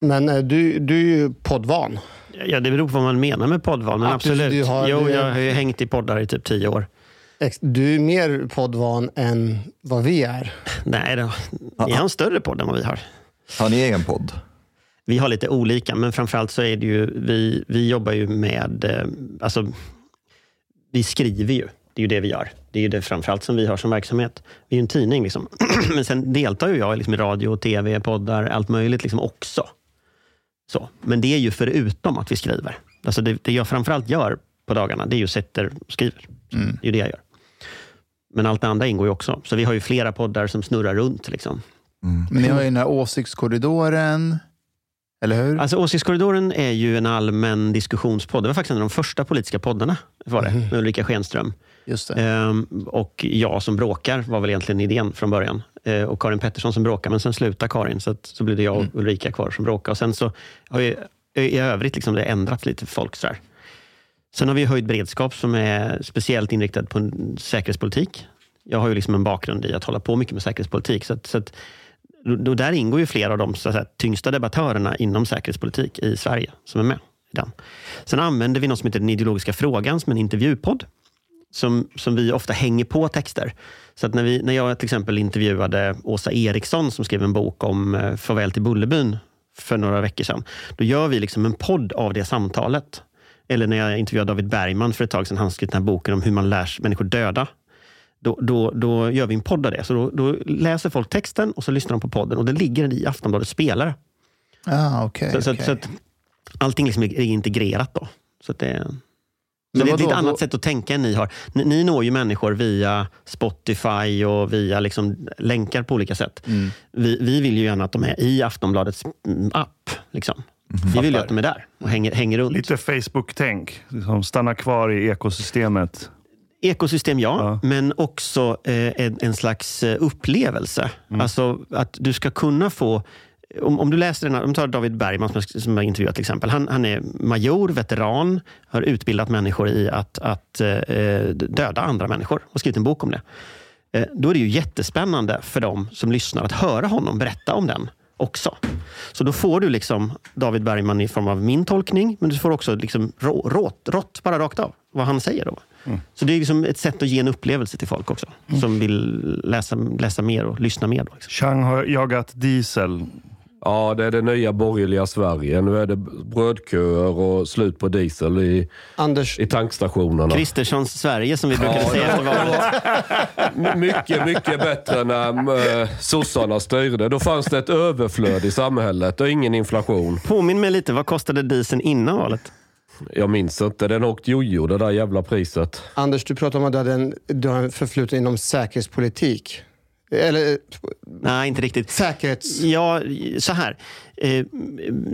Men eh, du, du är ju poddvan. Ja, det beror på vad man menar med poddvan. Men absolut. du har- jo, du- jag har ju hängt i poddar i typ tio år. Du är mer poddvan än vad vi är. Nej, då. ni har en större podd än vad vi har. Har ni egen podd? Vi har lite olika, men framförallt så är det ju, vi, vi jobbar ju med, eh, alltså, vi skriver ju. Det är ju det vi gör. Det är ju det framförallt som vi har som verksamhet. Vi är ju en tidning. Liksom. men sen deltar ju jag liksom i radio, tv, poddar, allt möjligt liksom också. Så. Men det är ju förutom att vi skriver. Alltså det, det jag framförallt gör på dagarna, det är ju sätter och skriver. Det är ju det jag gör. Men allt det andra ingår ju också. Så vi har ju flera poddar som snurrar runt. Liksom. Men ni har ju den här åsiktskorridoren, eller hur? Alltså Åsiktskorridoren är ju en allmän diskussionspodd. Det var faktiskt en av de första politiska poddarna. Var det, med Ulrika Schenström. Just det. Ehm, och jag som bråkar var väl egentligen idén från början. Ehm, och Karin Pettersson som bråkar, men sen slutar Karin. Så, att, så blev det jag och Ulrika kvar som bråkar. Och sen så har ju, i övrigt liksom det ändrats lite för folk. Sådär. Sen har vi höjd beredskap som är speciellt inriktad på säkerhetspolitik. Jag har ju liksom en bakgrund i att hålla på mycket med säkerhetspolitik. Så, att, så att, då, där ingår ju flera av de så säga, tyngsta debattörerna inom säkerhetspolitik i Sverige som är med i den. Sen använder vi något som heter Den ideologiska frågan som en intervjupodd. Som, som vi ofta hänger på texter. Så att när, vi, när jag till exempel intervjuade Åsa Eriksson som skrev en bok om eh, Farväl till Bullerbyn för några veckor sedan. Då gör vi liksom en podd av det samtalet. Eller när jag intervjuade David Bergman för ett tag sedan. Han skrev den här boken om hur man lär människor döda. Då, då, då gör vi en podd av det. Så då, då läser folk texten och så lyssnar de på podden. Och det ligger den i Aftonbladets spelare. Ah, okej. Så, så, att- så att allting liksom är integrerat då. Så det, Men det är ett annat sätt att tänka än ni har. Ni, ni når ju människor via Spotify och via liksom länkar på olika sätt. Mm. Vi, vi vill ju gärna att de är i Aftonbladets mm, app. Liksom. Vi vill ju att de är där och hänger, hänger runt. Lite Facebook-tänk. Liksom stanna kvar i ekosystemet. Ekosystem, ja, Ja. men också eh, en, en slags eh, upplevelse. Alltså att du ska kunna få... Om, om du läser den här, om du tar David Bergman som jag, som jag intervjuat till exempel. Han, han är major, veteran, har utbildat människor i att, att eh, döda andra människor och skrivit en bok om det. Eh, då är det ju jättespännande för dem som lyssnar att höra honom berätta om den också. Så då får du liksom David Bergman i form av min tolkning, men du får också liksom rå, rått, rått bara rakt av vad han säger. Då. Så det är liksom ett sätt att ge en upplevelse till folk också, som vill läsa, läsa mer och lyssna mer. Då, liksom. Chang har jagat Diesel Ja, det är det nya borgerliga Sverige. Nu är det brödköer och slut på diesel i, Anders, i tankstationerna. Kristerssons Sverige som vi brukade säga efter valet. Mycket, mycket bättre när äh, sossarna styrde. Då fanns det ett överflöd i samhället och ingen inflation. Påminn mig lite, vad kostade dieseln innan valet? Jag minns inte. Den åkte jojo, det där jävla priset. Anders, du pratar om att du, hade en, du har en förfluten inom säkerhetspolitik. Eller Nej, inte riktigt. säkerhets... Ja, så här. Eh,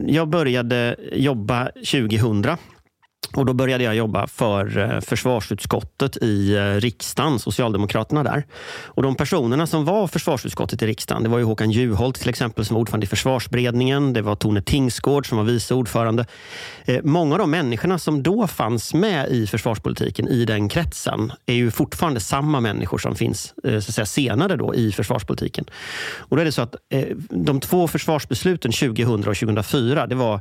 Jag började jobba 2000. Och Då började jag jobba för eh, försvarsutskottet i eh, riksdagen, Socialdemokraterna där. Och De personerna som var försvarsutskottet i riksdagen, det var ju Håkan Juholt till exempel som var ordförande i försvarsberedningen. Det var Tone Tingsgård som var vice ordförande. Eh, Många av de människorna som då fanns med i försvarspolitiken i den kretsen är ju fortfarande samma människor som finns eh, så att säga, senare då i försvarspolitiken. Och då är det så att eh, de två försvarsbesluten 2000 och 2004, det var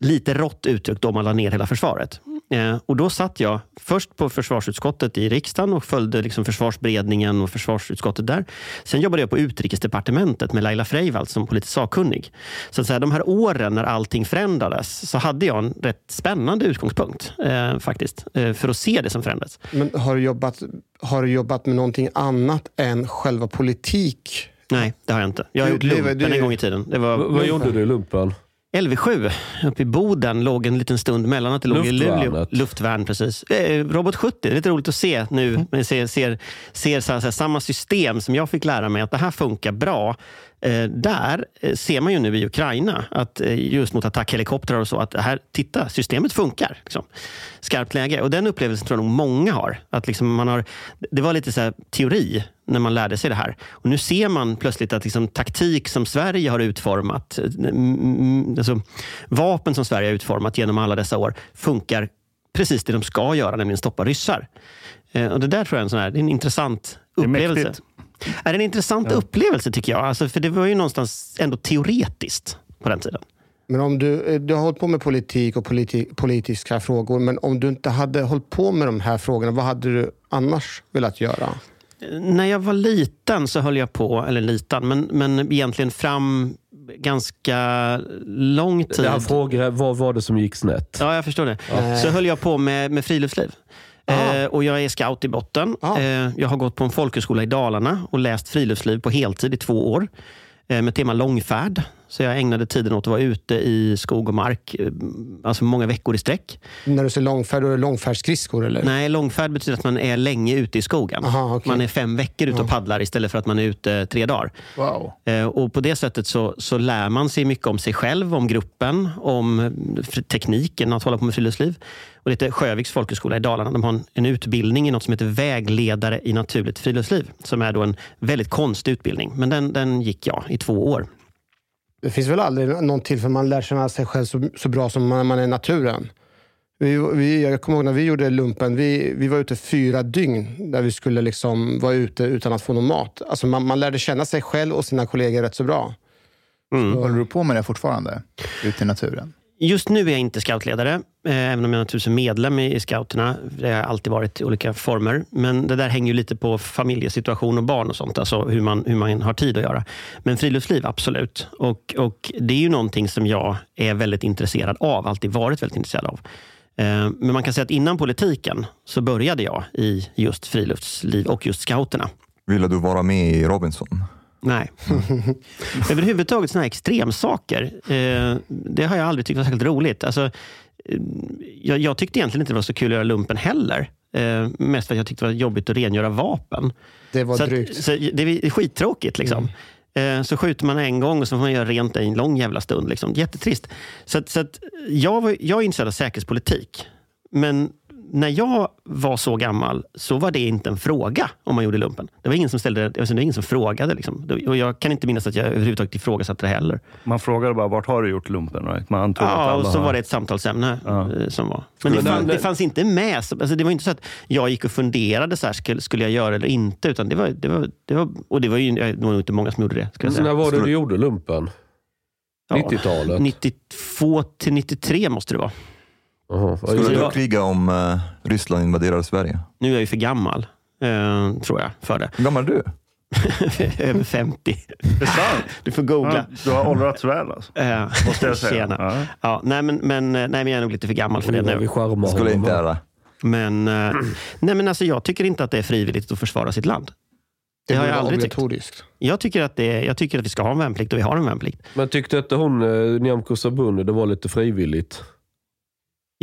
lite rått uttryckt då man la ner hela försvaret. Eh, och då satt jag först på försvarsutskottet i riksdagen och följde liksom försvarsberedningen och försvarsutskottet där. Sen jobbade jag på utrikesdepartementet med Laila Freivalds som politisk sakkunnig. Så att säga, de här åren när allting förändrades så hade jag en rätt spännande utgångspunkt eh, faktiskt. Eh, för att se det som förändrats. Men har du, jobbat, har du jobbat med någonting annat än själva politik? Nej, det har jag inte. Jag har Du- gjort lumpen du- en gång i tiden. Det var vad gjorde du i lumpen? LV7 uppe i Boden låg en liten stund mellan att det låg i Luleå. Luftvärn, precis. Eh, Robot 70, det är lite roligt att se nu. Men ser, ser, ser så här, samma system som jag fick lära mig att det här funkar bra. Eh, där eh, ser man ju nu i Ukraina, att eh, just mot attackhelikoptrar och så, att det här, titta, systemet funkar. Liksom. Skarpt läge. Och den upplevelsen tror jag nog många har. Att liksom man har det var lite så teori när man lärde sig det här. Och Nu ser man plötsligt att liksom taktik som Sverige har utformat, alltså vapen som Sverige har utformat genom alla dessa år, funkar precis det de ska göra, nämligen stoppa ryssar. Och Det där tror jag är en, sån här, det är en intressant är upplevelse. mäktigt. Är det en intressant upplevelse tycker jag. Alltså, för det var ju någonstans ändå teoretiskt på den tiden. Men om du, eh, du har hållit på med politik och politi, politiska frågor, men om du inte hade hållit på med de här frågorna, vad hade du annars velat göra? När jag var liten så höll jag på, eller liten, men, men egentligen fram ganska lång tid. Han frågar vad var det som gick snett? Ja, jag förstår det. Ja. Så höll jag på med, med friluftsliv. Eh, och jag är scout i botten. Eh, jag har gått på en folkhögskola i Dalarna och läst friluftsliv på heltid i två år. Eh, med tema långfärd. Så jag ägnade tiden åt att vara ute i skog och mark. Eh, alltså många veckor i sträck. När du säger långfärd, då är det långfärdsskridskor eller? Nej, långfärd betyder att man är länge ute i skogen. Aha, okej. Man är fem veckor ute och paddlar istället för att man är ute tre dagar. Wow. Eh, Och På det sättet så, så lär man sig mycket om sig själv, om gruppen, om eh, tekniken att hålla på med friluftsliv. Och det heter Sjöviks folkhögskola i Dalarna. De har en, en utbildning i något som heter vägledare i naturligt friluftsliv. Som är då en väldigt konstig utbildning. Men den, den gick jag i två år. Det finns väl aldrig någon tillfälle man lär känna sig själv så, så bra som när man är i naturen. Vi, vi, jag kommer ihåg när vi gjorde lumpen, vi, vi var ute fyra dygn där vi skulle liksom vara ute utan att få någon mat. Alltså man, man lärde känna sig själv och sina kollegor rätt så bra. Håller du på med det fortfarande? Ute i naturen? Just nu är jag inte scoutledare, eh, även om jag naturligtvis är medlem i scouterna. Det har jag alltid varit i olika former. Men det där hänger ju lite på familjesituation och barn och sånt. Alltså hur man, hur man har tid att göra. Men friluftsliv, absolut. Och, och Det är ju någonting som jag är väldigt intresserad av. Alltid varit väldigt intresserad av. Eh, Men man kan säga att innan politiken så började jag i just friluftsliv och just scouterna. Ville du vara med i Robinson? Nej. Överhuvudtaget såna här extremsaker, eh, det har jag aldrig tyckt var särskilt roligt. Alltså, eh, jag, jag tyckte egentligen inte det var så kul att göra lumpen heller. Eh, mest för att jag tyckte det var jobbigt att rengöra vapen. Det var Så, drygt. att, så det är skittråkigt. Liksom. Eh, Så skjuter man en gång och så får man göra rent en lång jävla stund. Liksom. Jättetrist. Så, att, så att jag, var, jag är intresserad av säkerhetspolitik. Men när jag var så gammal så var det inte en fråga om man gjorde lumpen. Det var ingen som, ställde, alltså det var ingen som frågade. Liksom. Och jag kan inte minnas att jag överhuvudtaget ifrågasatte det heller. Man frågade bara, vart har du gjort lumpen? Right? Man antog att Ja, alla och så har- var det ett samtalsämne Ja. eh, som var. Men det, fann, det fanns inte med. Alltså, det var inte så att jag gick och funderade, så här, skulle, skulle jag göra eller inte? Utan det var, det var, det var, och det var ju det var nog inte många som gjorde det. Skulle när var det du gjorde lumpen? Ja, 90-talet? 92 till 93 måste det vara. Jaha. Skulle du kriga om eh, Ryssland invaderar Sverige? Nu är jag ju för gammal, eh, tror jag, för det. Hur gammal är du? Över 50. Det är sant. Du får googla. Ja, du har åldrats väl alltså. Ja. Måste jag säga. Tjena. Ja. Ja, nej, men, men, nej, men jag är nog lite för gammal för det nu. vi charmar Skulle honom. inte göra. Men, eh, nej, men alltså, jag tycker inte att det är frivilligt att försvara sitt land. Det Det har jag aldrig tyckt. obligatoriskt. Jag tycker, att det, jag tycker att vi ska ha en värnplikt och vi har en värnplikt. Men tyckte inte hon, eh, Nyamko Sabuni, det var lite frivilligt?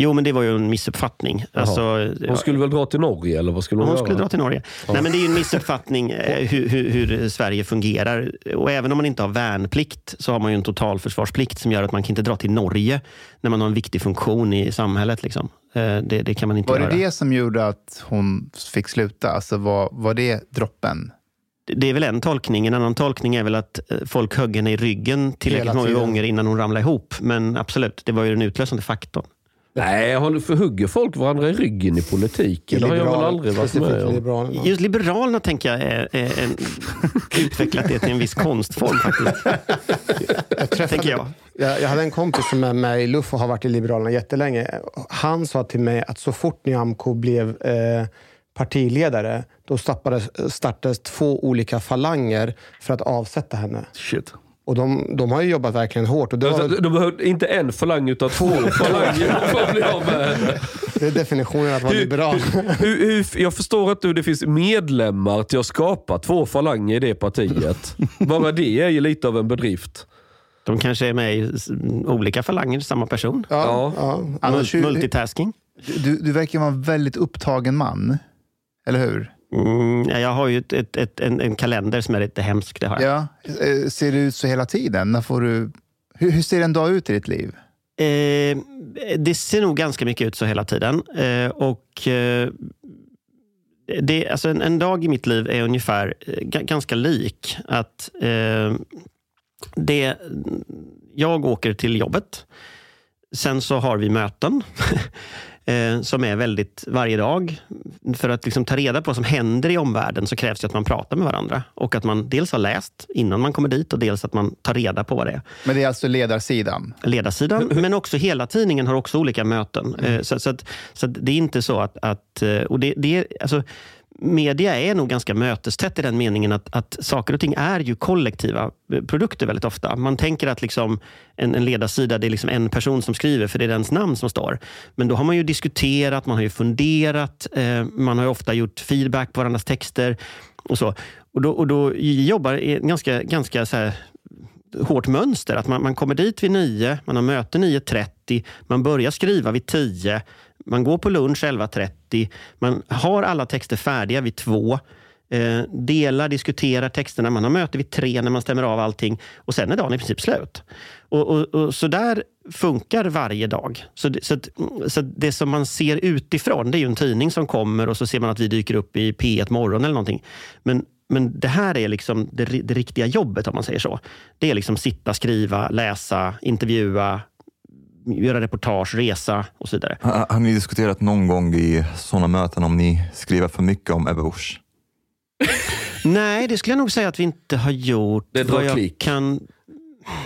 Jo, men det var ju en missuppfattning. Alltså, Hon skulle väl dra till Norge, eller vad skulle hon, Hon göra? skulle dra till Norge. Ja. Nej, men det är ju en missuppfattning eh, hur, hur, hur Sverige fungerar. Och även om man inte har värnplikt så har man ju en totalförsvarsplikt som gör att man kan inte dra till Norge när man har en viktig funktion i samhället. Liksom. Eh, Det, det kan man inte Var det göra. det som gjorde att hon fick sluta? Alltså var, var det droppen? Det är väl en tolkning. En annan tolkning är väl att eh, folk högg henne i ryggen tillräckligt många gånger innan hon ramlade ihop. Men absolut, det var ju den utlösande faktorn. Nej, för hugger folk varandra i ryggen i politiken? Det har jag väl aldrig varit med om. Liberalerna. Just Liberalerna tänker jag är, är en, utvecklat det till en viss konstform faktiskt. Jag, träffade, tänker jag. Jag, jag hade en kompis som är med i LUF och har varit i Liberalerna jättelänge. Han sa till mig att så fort Nyamko blev eh, partiledare då startades, startades två olika falanger för att avsätta henne. Shit. Och de, de har ju jobbat verkligen hårt. Och det, Alltså, väl- de behövde inte en falang utan två falanger för att bli av med det är definitionen att vara liberal. Hur, hur, jag förstår inte hur det finns medlemmar till att skapa två falanger i det partiet. Bara det är ju lite av en bedrift. De kanske är med i olika falanger, samma person. Ja, ja. Annars, Mul- Multitasking. du, du verkar vara en väldigt upptagen man. Eller hur? Mm, ja, jag har ju ett, ett, ett, en, en kalender som är lite hemsk. Det har jag. Ja. Eh, Ser det ut så hela tiden? När får du, hur, hur ser en dag ut i ditt liv? Eh, det ser nog ganska mycket ut så hela tiden. Eh, och eh, det, alltså en, en dag i mitt liv är ungefär eh, ga- ganska lik. Att eh, det, Jag åker till jobbet. Sen så har vi möten eh, som är väldigt varje dag. För att liksom ta reda på vad som händer i omvärlden så krävs det att man pratar med varandra. Och att man dels har läst innan man kommer dit och dels att man tar reda på vad det är Men det är alltså ledarsidan? ledarsidan, men också hela tidningen har också olika möten. Mm. Eh, Så, så, att, så att det är inte så att... att eh, och det, det är, alltså, media är nog ganska mötestätt i den meningen att, att saker och ting är ju kollektiva eh, produkter väldigt ofta. Man tänker att liksom en, en ledarsida det är liksom en person som skriver för det är dens namn som står. Men då har man ju diskuterat, man har ju funderat, eh, man har ju ofta gjort feedback på varandras texter. och så. Och då, och då jobbar i ganska, ganska så här, hårt mönster. Att man, man kommer dit vid nio, man har möte 9.30, man börjar skriva vid 10, man går på lunch 11.30, man har alla texter färdiga vid två, eh, delar, diskuterar texterna, man har möte vid tre när man stämmer av allting och sen är dagen i princip slut. Och, och, och så där funkar varje dag. Så, det, så, att, så att det som man ser utifrån, det är ju en tidning som kommer och så ser man att vi dyker upp i P1 morgon eller någonting. Men men det här är liksom det, det riktiga jobbet om man säger så. Det är liksom sitta, skriva, läsa, intervjua, göra reportage, resa och så vidare. Har, har ni diskuterat någon gång i sådana möten om ni skriver för mycket om Ebba Busch? Nej, det skulle jag nog säga att vi inte har gjort. Det drar jag klick. Kan...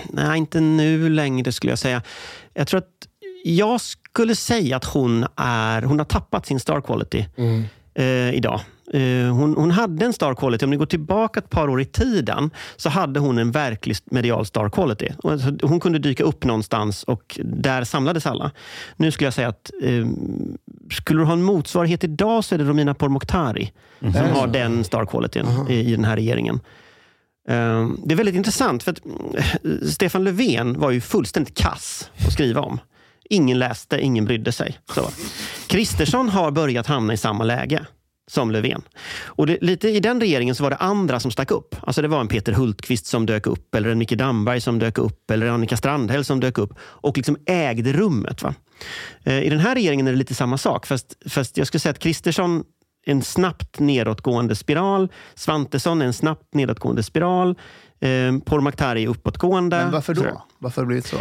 Nej, inte nu längre skulle jag säga. Jag tror att jag skulle säga att hon, är, hon har tappat sin star quality eh, idag. Eh, hon, hon hade en star quality. Om ni går tillbaka ett par år i tiden så hade hon en verklig medial star quality. Hon kunde dyka upp någonstans och där samlades alla. Nu skulle jag säga att eh, skulle du ha en motsvarighet idag så är det Romina Pourmokhtari som har den star qualityn i, i den här regeringen. Eh, Det är väldigt intressant för att eh, Stefan Löfven var ju fullständigt kass att skriva om. Ingen läste, ingen brydde sig. Kristersson har börjat hamna i samma läge som Löfven. Och det, lite I den regeringen så var det andra som stack upp. Alltså det var en Peter Hultqvist som dök upp, eller en Micke Damberg som dök upp, eller Annika Strandhäll som dök upp och liksom ägde rummet. Va? Eh, I den här regeringen är det lite samma sak, fast, fast jag skulle säga att Kristersson en snabbt nedåtgående spiral. Svantesson är en snabbt nedåtgående spiral. Eh, Pourmokhtari är uppåtgående. Men varför då? Varför har det blivit så?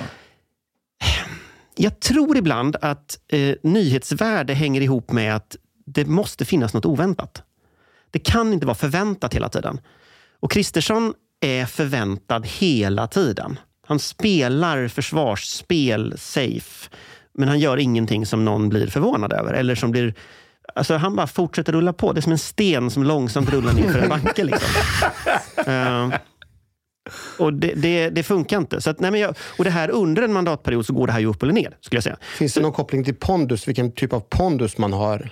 Jag tror ibland att eh, nyhetsvärde hänger ihop med att det måste finnas något oväntat. Det kan inte vara förväntat hela tiden. Och Kristersson är förväntad hela tiden. Han spelar försvarsspel safe, men han gör ingenting som någon blir förvånad över eller som blir Alltså, han bara fortsätter rulla på. Det är som en sten som långsamt rullar ner för en backe. Liksom. Eh, och det, det, det funkar inte. Så att, nej men jag, och det här under en mandatperiod så går det här ju upp eller ner. skulle jag säga. Finns det någon koppling till pondus? Vilken typ av pondus man har?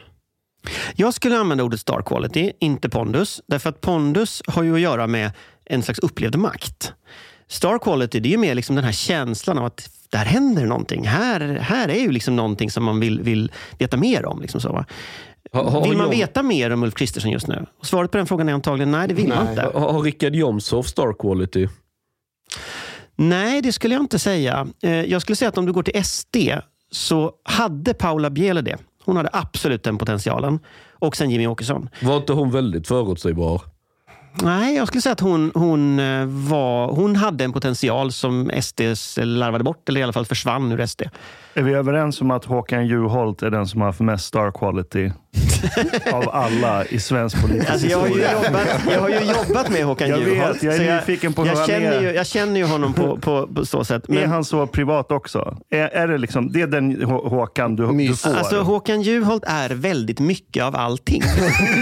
Jag skulle använda ordet star quality, inte pondus. Därför att pondus har ju att göra med en slags upplevd makt. Star quality det är ju mer liksom den här känslan av att där händer någonting. Här, här är ju liksom någonting som man vill, vill veta mer om. Liksom så, har Vill man veta mer om Ulf Kristersson just nu? Och svaret på den frågan är antagligen nej, det vill man Nej. inte. Har, har Rickard Jomshof star quality? Nej, det skulle jag inte säga. Eh, Jag skulle säga att om du går till SD så hade Paula Bieler det. Hon hade absolut den potentialen. Och sen Jimmy Åkesson. Var inte hon väldigt förutsägbar? Nej, jag skulle säga att hon, hon, eh, var, hon hade en potential som SD larvade bort, eller i alla fall försvann ur SD. Är vi överens om att Håkan Juholt är den som har haft mest star quality av alla i svensk politisk Alltså jag, har jobbat, jag har ju jobbat med Håkan Jag vet, Juholt. jag är nyfiken på hur jag han känner är. Ju, jag känner ju honom på, på, på så sätt. Är han så privat också? Är, är det liksom, det är den Hå- Håkan du, du får? Alltså Håkan Juholt är väldigt mycket av allting.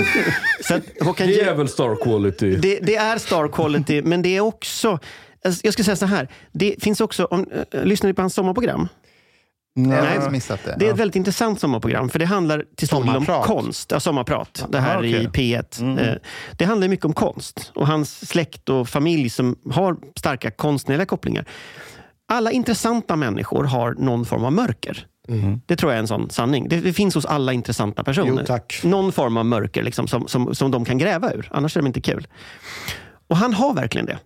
så att Håkan Det är väl star quality? Det, det är star quality, men det är också... alltså, Jag ska säga så här. Det finns också... Om, äh, lyssnar ni på hans sommarprogram? Nej, jag Nej. har missat det. Det är ett väldigt intressant sommarprogram, för det handlar till stor del om konst. Ja, sommarprat. Det här Aha, okej. i P1. Eh, Det handlar mycket om konst och hans släkt och familj som har starka konstnärliga kopplingar. Alla intressanta människor har någon form av mörker. Det tror jag är en sån sanning. Det, det finns hos alla intressanta personer. Jo. Någon form av mörker liksom, som, som, som de kan gräva ur. Annars är de inte kul. Och han har verkligen det.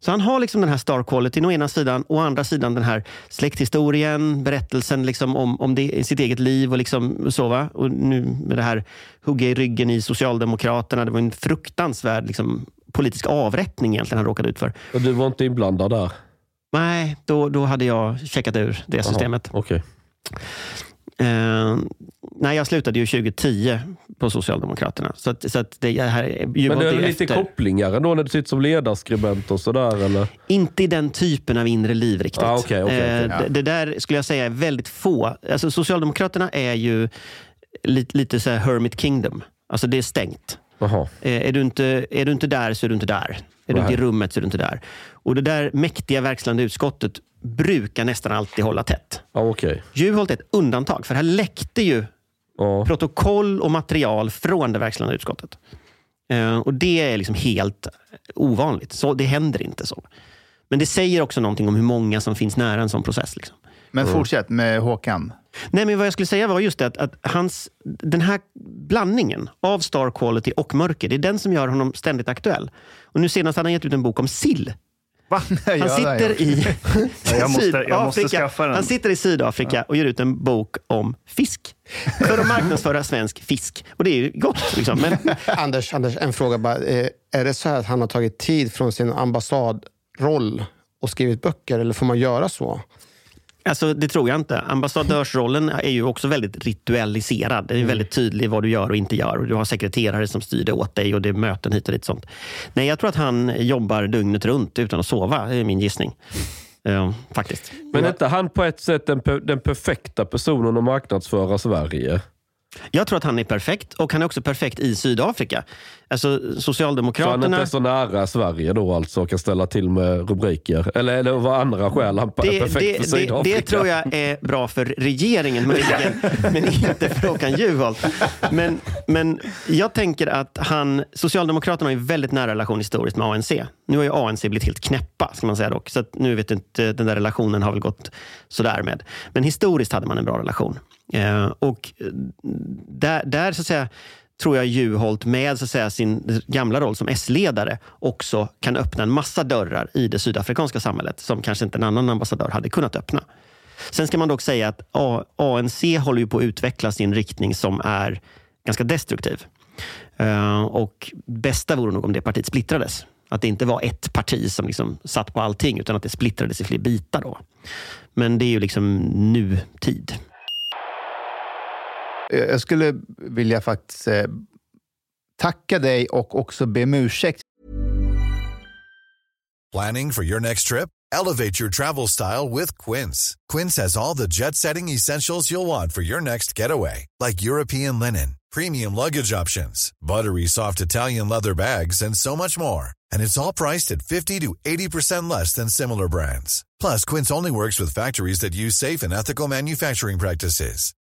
Så han har liksom den här star quality å ena sidan, å andra sidan den här släkthistorien, berättelsen liksom om, om det, sitt eget liv och liksom så. Va? Och nu med det här hugga i ryggen i Socialdemokraterna. Det var en fruktansvärd liksom, politisk avrättning egentligen han råkade ut för. Och Du var inte inblandad där? Nej, då, då hade jag checkat ur det systemet. Okej. Eh, nej, jag slutade ju 2010 på Socialdemokraterna. Så, att, så att det här Men det är lite efter. kopplingar ändå när du sitter som ledarskribent och sådär eller? Inte i den typen av inre liv riktigt. Ah, okej, okej, okej. Eh, det, det där skulle jag säga är väldigt få. Alltså, Socialdemokraterna är ju lite, lite så hermit kingdom. Alltså det är stängt. Eh, är, du inte, är du inte där så är du inte där. Är du inte i rummet så är du inte där. Och det där mäktiga verkställande utskottet brukar nästan alltid hålla tätt. Ja, okej. Juholt är ett undantag, för här läckte ju Ja. protokoll och material från det verkställande utskottet. Eh, och det är liksom helt ovanligt. Så, det händer inte så. Men det säger också någonting om hur många som finns nära en sån process. Liksom. Men fortsätt med Håkan. Nej, men vad jag skulle säga var just det att, att hans, den här blandningen av star quality och mörker, det är den som gör honom ständigt aktuell. Och nu senast hade han gett ut en bok om sill. Va? Han sitter i jag måste- jag måste Sydafrika. skaffa den. Han sitter i Sydafrika och ger ut en bok om fisk. För att marknadsföra svensk fisk. Och det är ju gott. Liksom. Men, Anders, Anders, en fråga bara. Eh, Är det så här att han har tagit tid från sin ambassadroll och skrivit böcker? Eller får man göra så? Alltså, det tror jag inte. Ambassadörsrollen är ju också väldigt ritualiserad. Det är väldigt tydligt vad du gör och inte gör. Och du har sekreterare som styr det åt dig och det är möten hit och dit. Sånt. Nej, jag tror att han jobbar dygnet runt utan att sova. Det är min gissning. Ja, faktiskt. Men är inte han på ett sätt den, den perfekta personen att marknadsföra Sverige? Jag tror att han är perfekt och han är också perfekt i Sydafrika. Alltså, Så han inte Socialdemokraterna... är så nära Sverige då alltså och kan ställa till med rubriker? Eller, eller vad andra skäl han Det, perfekt det, för det, Sydafrika? det tror jag är bra för regeringen möjligen, men inte för Håkan Juholt. Men, men jag tänker att han, Socialdemokraterna har ju väldigt nära relation historiskt med ANC. Nu har ju ANC blivit helt knäppa, ska man säga dock. Så nu vet jag inte, den där relationen har väl gått sådär med. Men historiskt hade man en bra relation. Eh, och eh, där, där så att säga, tror jag Juholt med så att säga, sin gamla roll som S-ledare också kan öppna en massa dörrar i det sydafrikanska samhället som kanske inte en annan ambassadör hade kunnat öppna. Sen ska man dock säga att ANC håller ju på att utveckla sin riktning som är ganska destruktiv. Eh, och bästa vore nog om det partiet splittrades. Att det inte var ett parti som liksom satt på allting utan att det splittrades i fler bitar. Då. Men det är ju liksom nutid. Eh, jag skulle vilja faktiskt eh, tacka dig och också be om ursäkt. Planning for your next trip? Elevate your travel style with Quince. Quince has all the jet setting essentials you'll want for your next getaway, like European linen, premium luggage options, buttery soft Italian leather bags, and so much more. And it's all priced at 50 to 80% less than similar brands. Plus, Quince only works with factories that use safe and ethical manufacturing practices.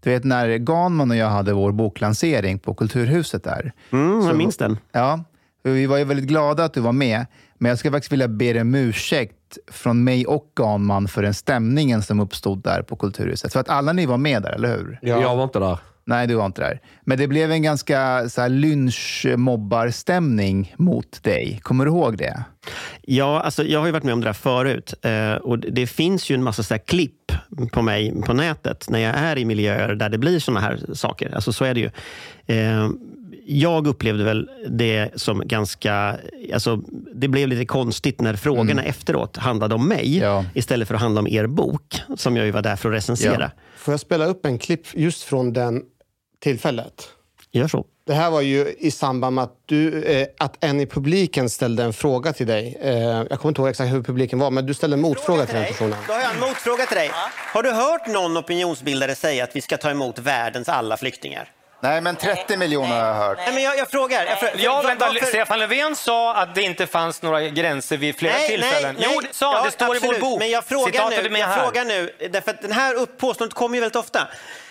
Du vet när Ganman och jag hade vår boklansering på Kulturhuset där. Mm, Så- jag minns den. Ja, vi var ju väldigt glada att du var med. Men jag skulle faktiskt vilja be dig om ursäkt från mig och Ganman för den stämningen som uppstod där på Kulturhuset. För att alla ni var med där, eller hur? Jag var inte där. Nej, du var inte där. Men det blev en ganska så här, lynchmobbarstämning mot dig. Kommer du ihåg det? Ja, alltså, jag har ju varit med om det där förut. Eh, och det, det finns ju en massa så här klipp på mig på nätet när jag är i miljöer där det blir såna här saker. Alltså, så är det ju. Eh, jag upplevde väl det som ganska... Alltså, det blev lite konstigt när frågorna efteråt handlade om mig Ja. istället för att handla om er bok, som jag ju var där för att recensera. Ja. Får jag spela upp en klipp just från den tillfället? Gör så. Det här var ju i samband med att, du, eh, att en i publiken ställde en fråga till dig. Eh, jag kommer inte ihåg exakt hur publiken var, men du ställde en motfråga till den personen. Då har jag en motfråga till dig. Har du hört någon opinionsbildare säga att vi ska ta emot världens alla flyktingar? Nej, men 30 miljoner har jag hört. Nej, men jag, jag frågar. Jag frågar Ja, vänta, varför- Stefan Löfven sa att det inte fanns några gränser vid flera tillfällen. jo, det sa han. Det står i absolut. vår bok. Men jag frågar Citatet nu, jag här. frågar nu därför att den här påståendet kommer ju väldigt ofta.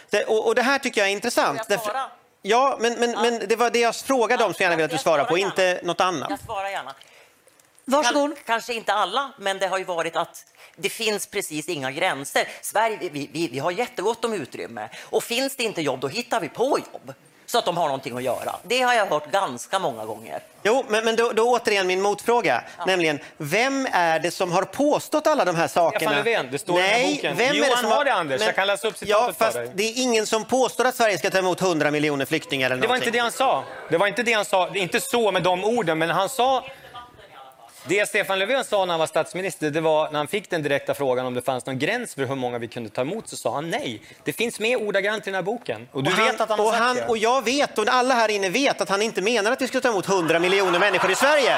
Det, och, och det här tycker jag är intressant. Därför- Ja, men, men, men det var det jag frågade om som jag gärna vill att du svarar på, svarar inte något annat. Jag svarar gärna. Varsågod. Kanske inte alla, men det har ju varit att det finns precis inga gränser. Sverige, vi, vi, vi har jättegott om utrymme. Och finns det inte jobb, då hittar vi på jobb. Så att de har någonting att göra. Det har jag hört ganska många gånger. Jo, men, men då, då återigen min motfråga. Nämligen, vem är det som har påstått alla de här sakerna? Stefan Löfven, det står i Nej, boken. Vem Jo, är det som har det, Anders. Jag kan läsa upp Ja, citatet för fast dig. det är ingen som påstår att Sverige ska ta emot 100 miljoner flyktingar eller Det var någonting. inte det han sa. Det var inte det han sa. Inte så med de orden, men han sa... Det Stefan Löfven sa när han var statsminister, det var när han fick den direkta frågan om det fanns någon gräns för hur många vi kunde ta emot, så sa han nej. Det finns med ordagrant i den här boken. Och du och han, vet att han och, han, och jag vet, och alla här inne vet, att han inte menar att vi ska ta emot 100 miljoner människor i Sverige.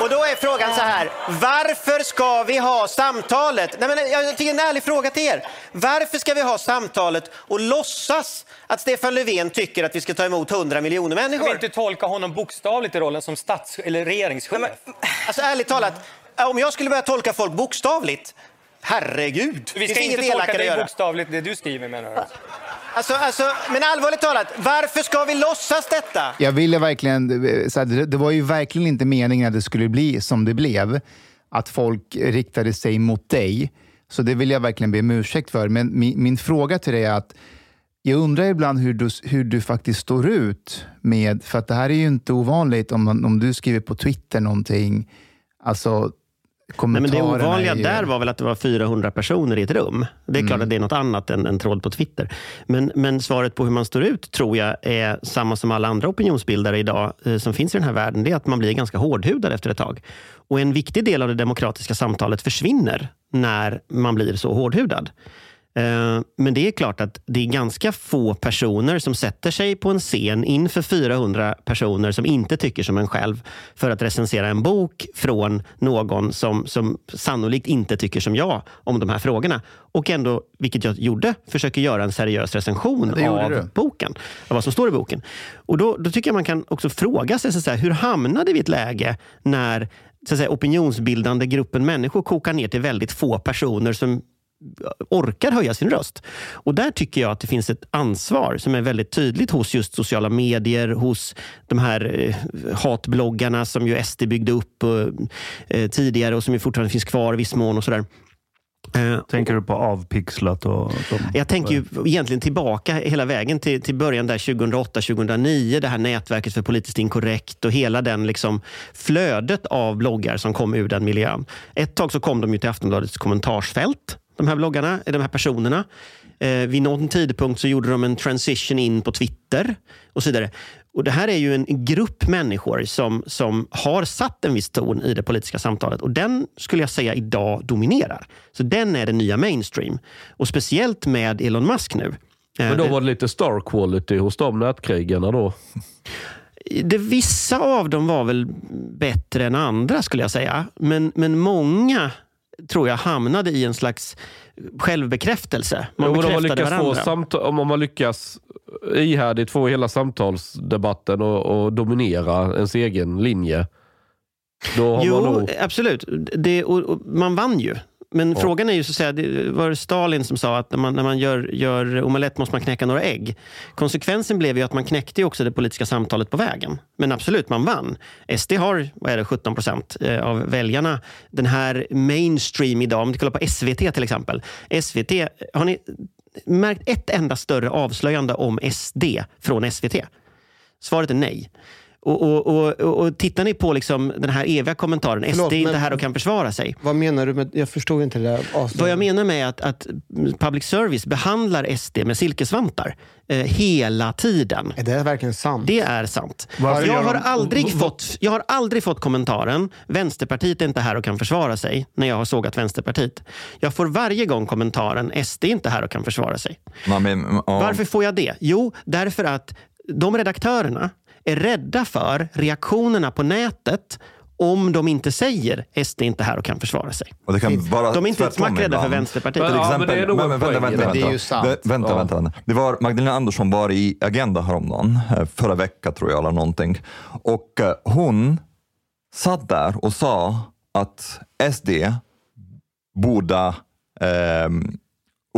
Och då är frågan så här, varför ska vi ha samtalet? Nej, men jag tycker en ärlig fråga till er. Varför ska vi ha samtalet och låtsas att Stefan Löfven tycker att vi ska ta emot 100 miljoner Ska vi människor? inte tolka honom bokstavligt i rollen som stats eller regeringschef? Alltså ärligt talat, om jag skulle börja tolka folk bokstavligt, herregud. vi ska inte tolka dig göra. bokstavligt, det du skriver menar du? Alltså, alltså, men allvarligt talat, varför ska vi låtsas detta? Jag ville verkligen... Så här, det, det var ju verkligen inte meningen att det skulle bli som det blev. Att folk riktade sig mot dig. Så det vill jag verkligen be om ursäkt för. Men min, min fråga till dig är att jag undrar ibland hur du, hur du faktiskt står ut med... För att det här är ju inte ovanligt om, om du skriver på Twitter någonting. Alltså, Nej, men det ovanliga ju- där var väl att det var 400 personer i ett rum. Det är Mm. klart att det är något annat än en tråd på Twitter. Men, men svaret på hur man står ut tror jag är samma som alla andra opinionsbildare idag eh, som finns i den här världen. Det är att man blir ganska hårdhudad efter ett tag. Och en viktig del av det demokratiska samtalet försvinner när man blir så hårdhudad. Eh, Men det är klart att det är ganska få personer som sätter sig på en scen inför 400 personer som inte tycker som en själv för att recensera en bok från någon som, som sannolikt inte tycker som jag om de här frågorna. Och ändå, vilket jag gjorde, försöker göra en seriös recension av du. boken. Av vad som står i boken. Och då, då tycker jag man kan också fråga sig, så säga, hur hamnade vi i ett läge när så att säga, opinionsbildande gruppen människor kokar ner till väldigt få personer som orkar höja sin röst. Och där tycker jag att det finns ett ansvar som är väldigt tydligt hos just sociala medier, hos de här eh, hatbloggarna som ju SD byggde upp eh, eh, tidigare och som ju fortfarande finns kvar i viss mån och sådär. Tänker du på avpixlat? Och, de, jag tänker ju egentligen tillbaka hela vägen till, till början där 2008-2009. Det här nätverket för politiskt inkorrekt och hela den liksom flödet av bloggar som kom ur den miljön. Ett tag så kom de ju till Aftonbladets kommentarsfält, de här bloggarna, de här personerna. Eh, vid någon tidpunkt så gjorde de en transition in på Twitter och så vidare. Och Det här är ju en grupp människor som, som har satt en viss ton i det politiska samtalet och den skulle jag säga idag dominerar. Så den är den nya mainstream. Och speciellt med Elon Musk nu. Men då Eh, var det lite star quality hos de nätkrigarna då? det, vissa av dem var väl bättre än andra skulle jag säga. Men, men många tror jag hamnade i en slags självbekräftelse. Man Jo, om, man bekräftade lyckas få varandra. samtal, om man lyckas ihärdigt få hela samtalsdebatten och, och dominera ens egen linje, då har Jo, man nog... absolut. Det, och, och man vann ju. Men Ja. frågan är ju, så att säga, det var det Stalin som sa att när man, när man gör, gör omelett måste man knäcka några ägg. Konsekvensen blev ju att man knäckte också det politiska samtalet på vägen. Men absolut, man vann. SD har vad är det, 17 procent eh, av väljarna. Den här mainstream idag, om du kollar på SVT till exempel. SVT, har ni märkt ett enda större avslöjande om SD från SVT? Svaret är nej. Och, och, och, och, tittar ni på liksom den här eviga kommentaren, Förlåt, SD är inte här och kan försvara sig. Vad menar du med... Jag förstod inte det där avslöjandet. Vad jag menar med att, att public service behandlar SD med silkesvantar eh, hela tiden. Är det verkligen sant? Det är sant. Varför Jag har, de- aldrig fått, jag har aldrig fått kommentaren Vänsterpartiet är inte här och kan försvara sig när jag har sågat Vänsterpartiet. Jag får varje gång kommentaren SD är inte här och kan försvara sig. Nej, men, ja. Varför får jag det? Jo, därför att de redaktörerna är rädda för reaktionerna på nätet om de inte säger SD är inte här och kan försvara sig. Och det kan vara De är inte tvärtom smackrädda ibland. för Vänsterpartiet. Till Ja, men exempel, det är nog vänta, vänta, vänta, det. Är ju sant. Vänta, Ja. vänta, vänta. Det var Magdalena Andersson var i Agenda häromdagen, eh, förra veckan tror jag, eller någonting. Och eh, hon satt där och sa att SD borde eh,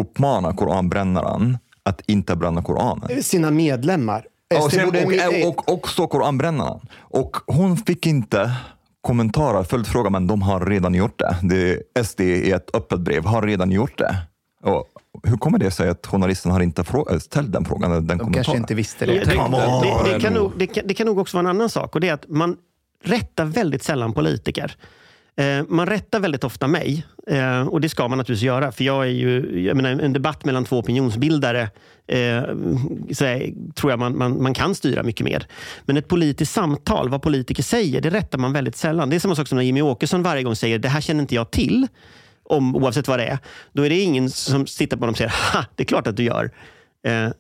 uppmana koranbrännaren att inte bränna Koranen. Sina medlemmar. Och, sen, borde- och, och, också koranbrännaren. Och hon fick inte kommentarer, följdfråga, men de har redan gjort det. det SD i ett öppet brev har redan gjort det. Och hur kommer det sig att journalisten har inte frå- ställt den frågan? Den De kanske inte visste det. Det, det, det, kan nog, det, kan, det kan nog också vara en annan sak och det är att man rättar väldigt sällan politiker. Eh, man rättar väldigt ofta mig eh, och det ska man naturligtvis göra för jag är ju, jag menar, en debatt mellan två opinionsbildare eh, så är, tror jag man, man, man kan styra mycket mer. Men ett politiskt samtal, vad politiker säger, det rättar man väldigt sällan. Det är samma sak som när Jimmy Åkesson varje gång säger det här känner inte jag till om, oavsett vad det är. Då är det ingen som tittar på honom och säger ha, det är klart att du gör. Eh,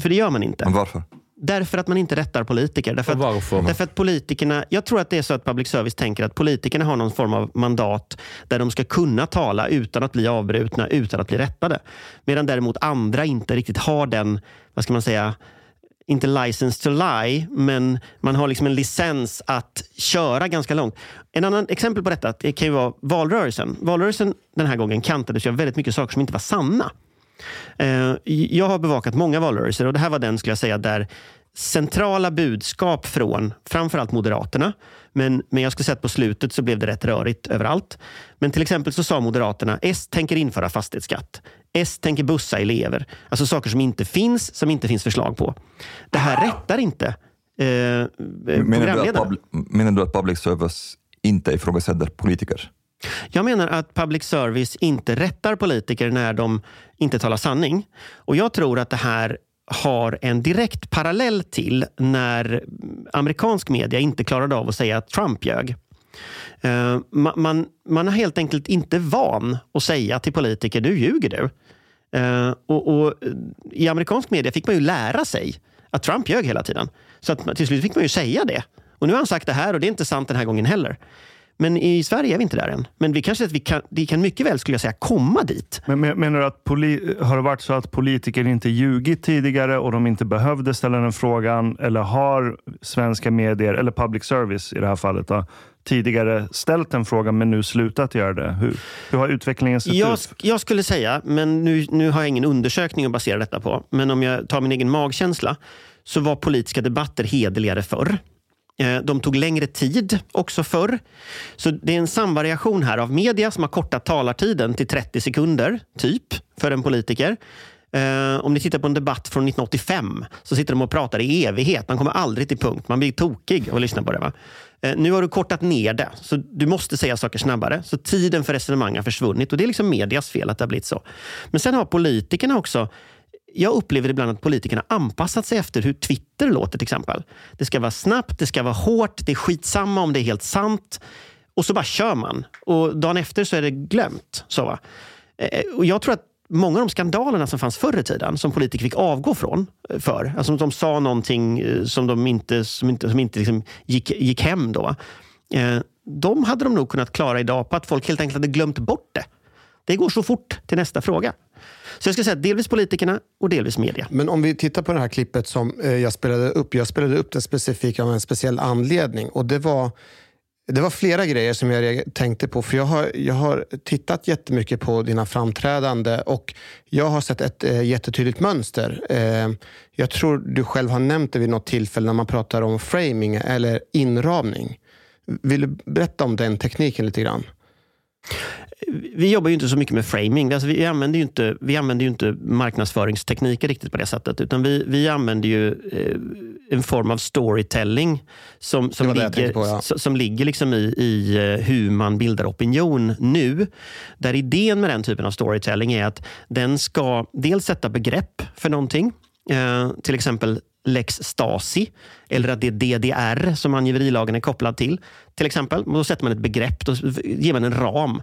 för det gör man inte. Men varför? Därför att man inte rättar politiker. Därför att, varför? därför att politikerna, jag tror att det är så att public service tänker att politikerna har någon form av mandat där de ska kunna tala utan att bli avbrutna, utan att bli rättade. Medan däremot andra inte riktigt har den, vad ska man säga, inte license to lie, men man har liksom en licens att köra ganska långt. En annan exempel på detta det kan ju vara valrörelsen. Valrörelsen den här gången kantades ju av väldigt mycket saker som inte var sanna. Eh, Jag har bevakat många valrörelser och det här var den skulle jag säga där centrala budskap från framförallt Moderaterna, men, men jag skulle säga att på slutet så blev det rätt rörigt överallt. Men till exempel så sa Moderaterna S tänker införa fastighetsskatt. S tänker bussa elever. Alltså saker som inte finns, som inte finns förslag på. Det här rättar inte eh, Menar du, public, menar du att public service inte ifrågasätter politiker? Jag menar att public service inte rättar politiker när de inte talar sanning. Och jag tror att det här har en direkt parallell till när amerikansk media inte klarade av att säga att Trump ljög. Eh, man, man, man är helt enkelt inte van att säga till politiker, du ljuger du. Eh, och, och eh, I amerikansk media fick man ju lära sig att Trump ljög hela tiden. Så att till slut fick man ju säga det. Och nu har han sagt det här och det är inte sant den här gången heller. Men i Sverige är vi inte där än. Men vi kanske att vi kan, vi kan mycket väl, skulle jag säga, komma dit. Men men- menar du att poli- har det varit så att politiker inte ljugit tidigare och de inte behövde ställa den frågan? Eller har svenska medier, eller public service i det här fallet, då, tidigare ställt den frågan men nu slutat göra det? Hur, hur har utvecklingen sett Jag, ut? jag skulle säga, men nu, nu har jag ingen undersökning att basera detta på, men om jag tar min egen magkänsla så var politiska debatter hederligare förr. Eh, de tog längre tid också förr. Så det är en samvariation här av media som har kortat talartiden till 30 sekunder, typ, för en politiker. Eh, om ni tittar på en debatt från 1985 så sitter de och pratar i evighet. Man kommer aldrig till punkt. Man blir tokig att lyssna på det. Va? Eh, nu har du kortat ner det, så du måste säga saker snabbare. Så tiden för resonemang har försvunnit och det är liksom medias fel att det har blivit så. Men sen har politikerna också jag upplever ibland att politikerna anpassat sig efter hur Twitter låter till exempel. Det ska vara snabbt, det ska vara hårt, det är skitsamma om det är helt sant. Och så bara kör man. Och dagen efter så är det glömt. Så, va? Eh, och jag tror att många av de skandalerna som fanns förr i tiden, som politiker fick avgå från eh, för, alltså de sa någonting eh, som de inte, som inte, som inte liksom gick, gick hem då. De hade de nog kunnat klara idag på att folk helt enkelt hade glömt bort det. Det går så fort till nästa fråga. Så jag ska säga delvis politikerna och delvis media. Men om vi tittar på det här klippet som eh, jag spelade upp. Jag spelade upp det specifikt av en speciell anledning. Och det var, det var flera grejer som jag tänkte på. För jag har, jag har tittat jättemycket på dina framträdande och jag har sett ett eh, jättetydligt mönster. Eh, jag tror du själv har nämnt det vid något tillfälle när man pratar om framing eller inramning. Vill du berätta om den tekniken lite grann? Vi jobbar ju inte så mycket med framing. Alltså vi, använder ju inte, vi använder ju inte marknadsföringstekniker riktigt på det sättet. Utan vi, vi använder ju eh, en form av storytelling som, som, ligger, på, ja. som ligger liksom i, i eh, hur man bildar opinion nu. Där idén med den typen av storytelling är att den ska dels sätta begrepp för någonting. Eh, till exempel lex Stasi eller att det är DDR som angiverilagen är kopplad till. Till exempel. Då sätter man ett begrepp, då ger man en ram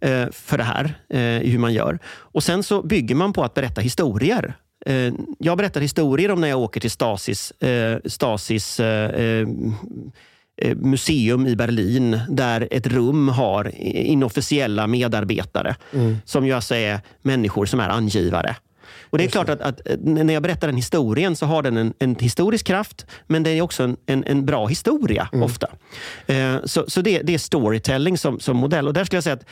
eh, för det här, eh, hur man gör. Och Sen så bygger man på att berätta historier. Eh, jag berättar historier om när jag åker till Stasis, eh, Stasis eh, eh, museum i Berlin där ett rum har inofficiella medarbetare mm. som ju alltså är människor som är angivare. Och det är klart att, att, när jag berättar den historien så har den en, en historisk kraft, men det är också en, en, en bra historia mm. ofta. Eh, så så det, det, är storytelling som, som modell. Och där skulle jag säga att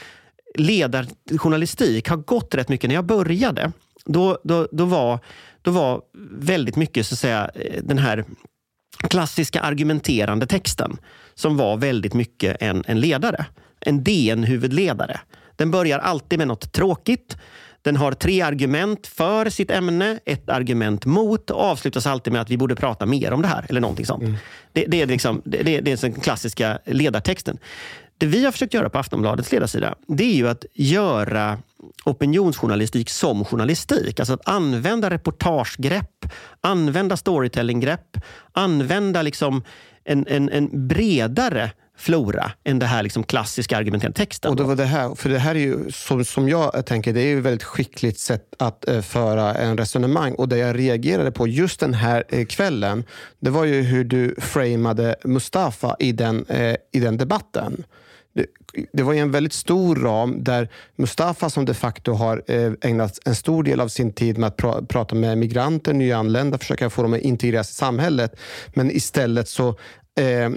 ledarjournalistik har gått rätt mycket. När jag började, då, då, då, var, då var väldigt mycket så att säga, eh, den här klassiska argumenterande texten som var väldigt mycket en, en ledare. En DN-huvudledare. Den börjar alltid med något tråkigt den har tre argument för sitt ämne, ett argument mot och avslutas alltid med att vi borde prata mer om det här. eller någonting sånt. Mm. Det, det, är liksom, det, det är den klassiska ledartexten. Det vi har försökt göra på Aftonbladets ledarsida, det är ju att göra opinionsjournalistik som journalistik. Alltså att använda reportagegrepp, använda storytellinggrepp, använda liksom en, en, en bredare flora än det här liksom klassiska argumenterande texten. Och det var det här, för det här är ju, som, som jag tänker, det är ju ett väldigt skickligt sätt att eh, föra en resonemang. Och det jag reagerade på just den här eh, kvällen, det var ju hur du framade Mustafa i den, eh, i den debatten. Det, det var en väldigt stor ram där Mustafa som de facto har eh, ägnat en stor del av sin tid med att pra, prata med migranter, nyanlända, försöka få dem att integreras i samhället. Men istället så eh,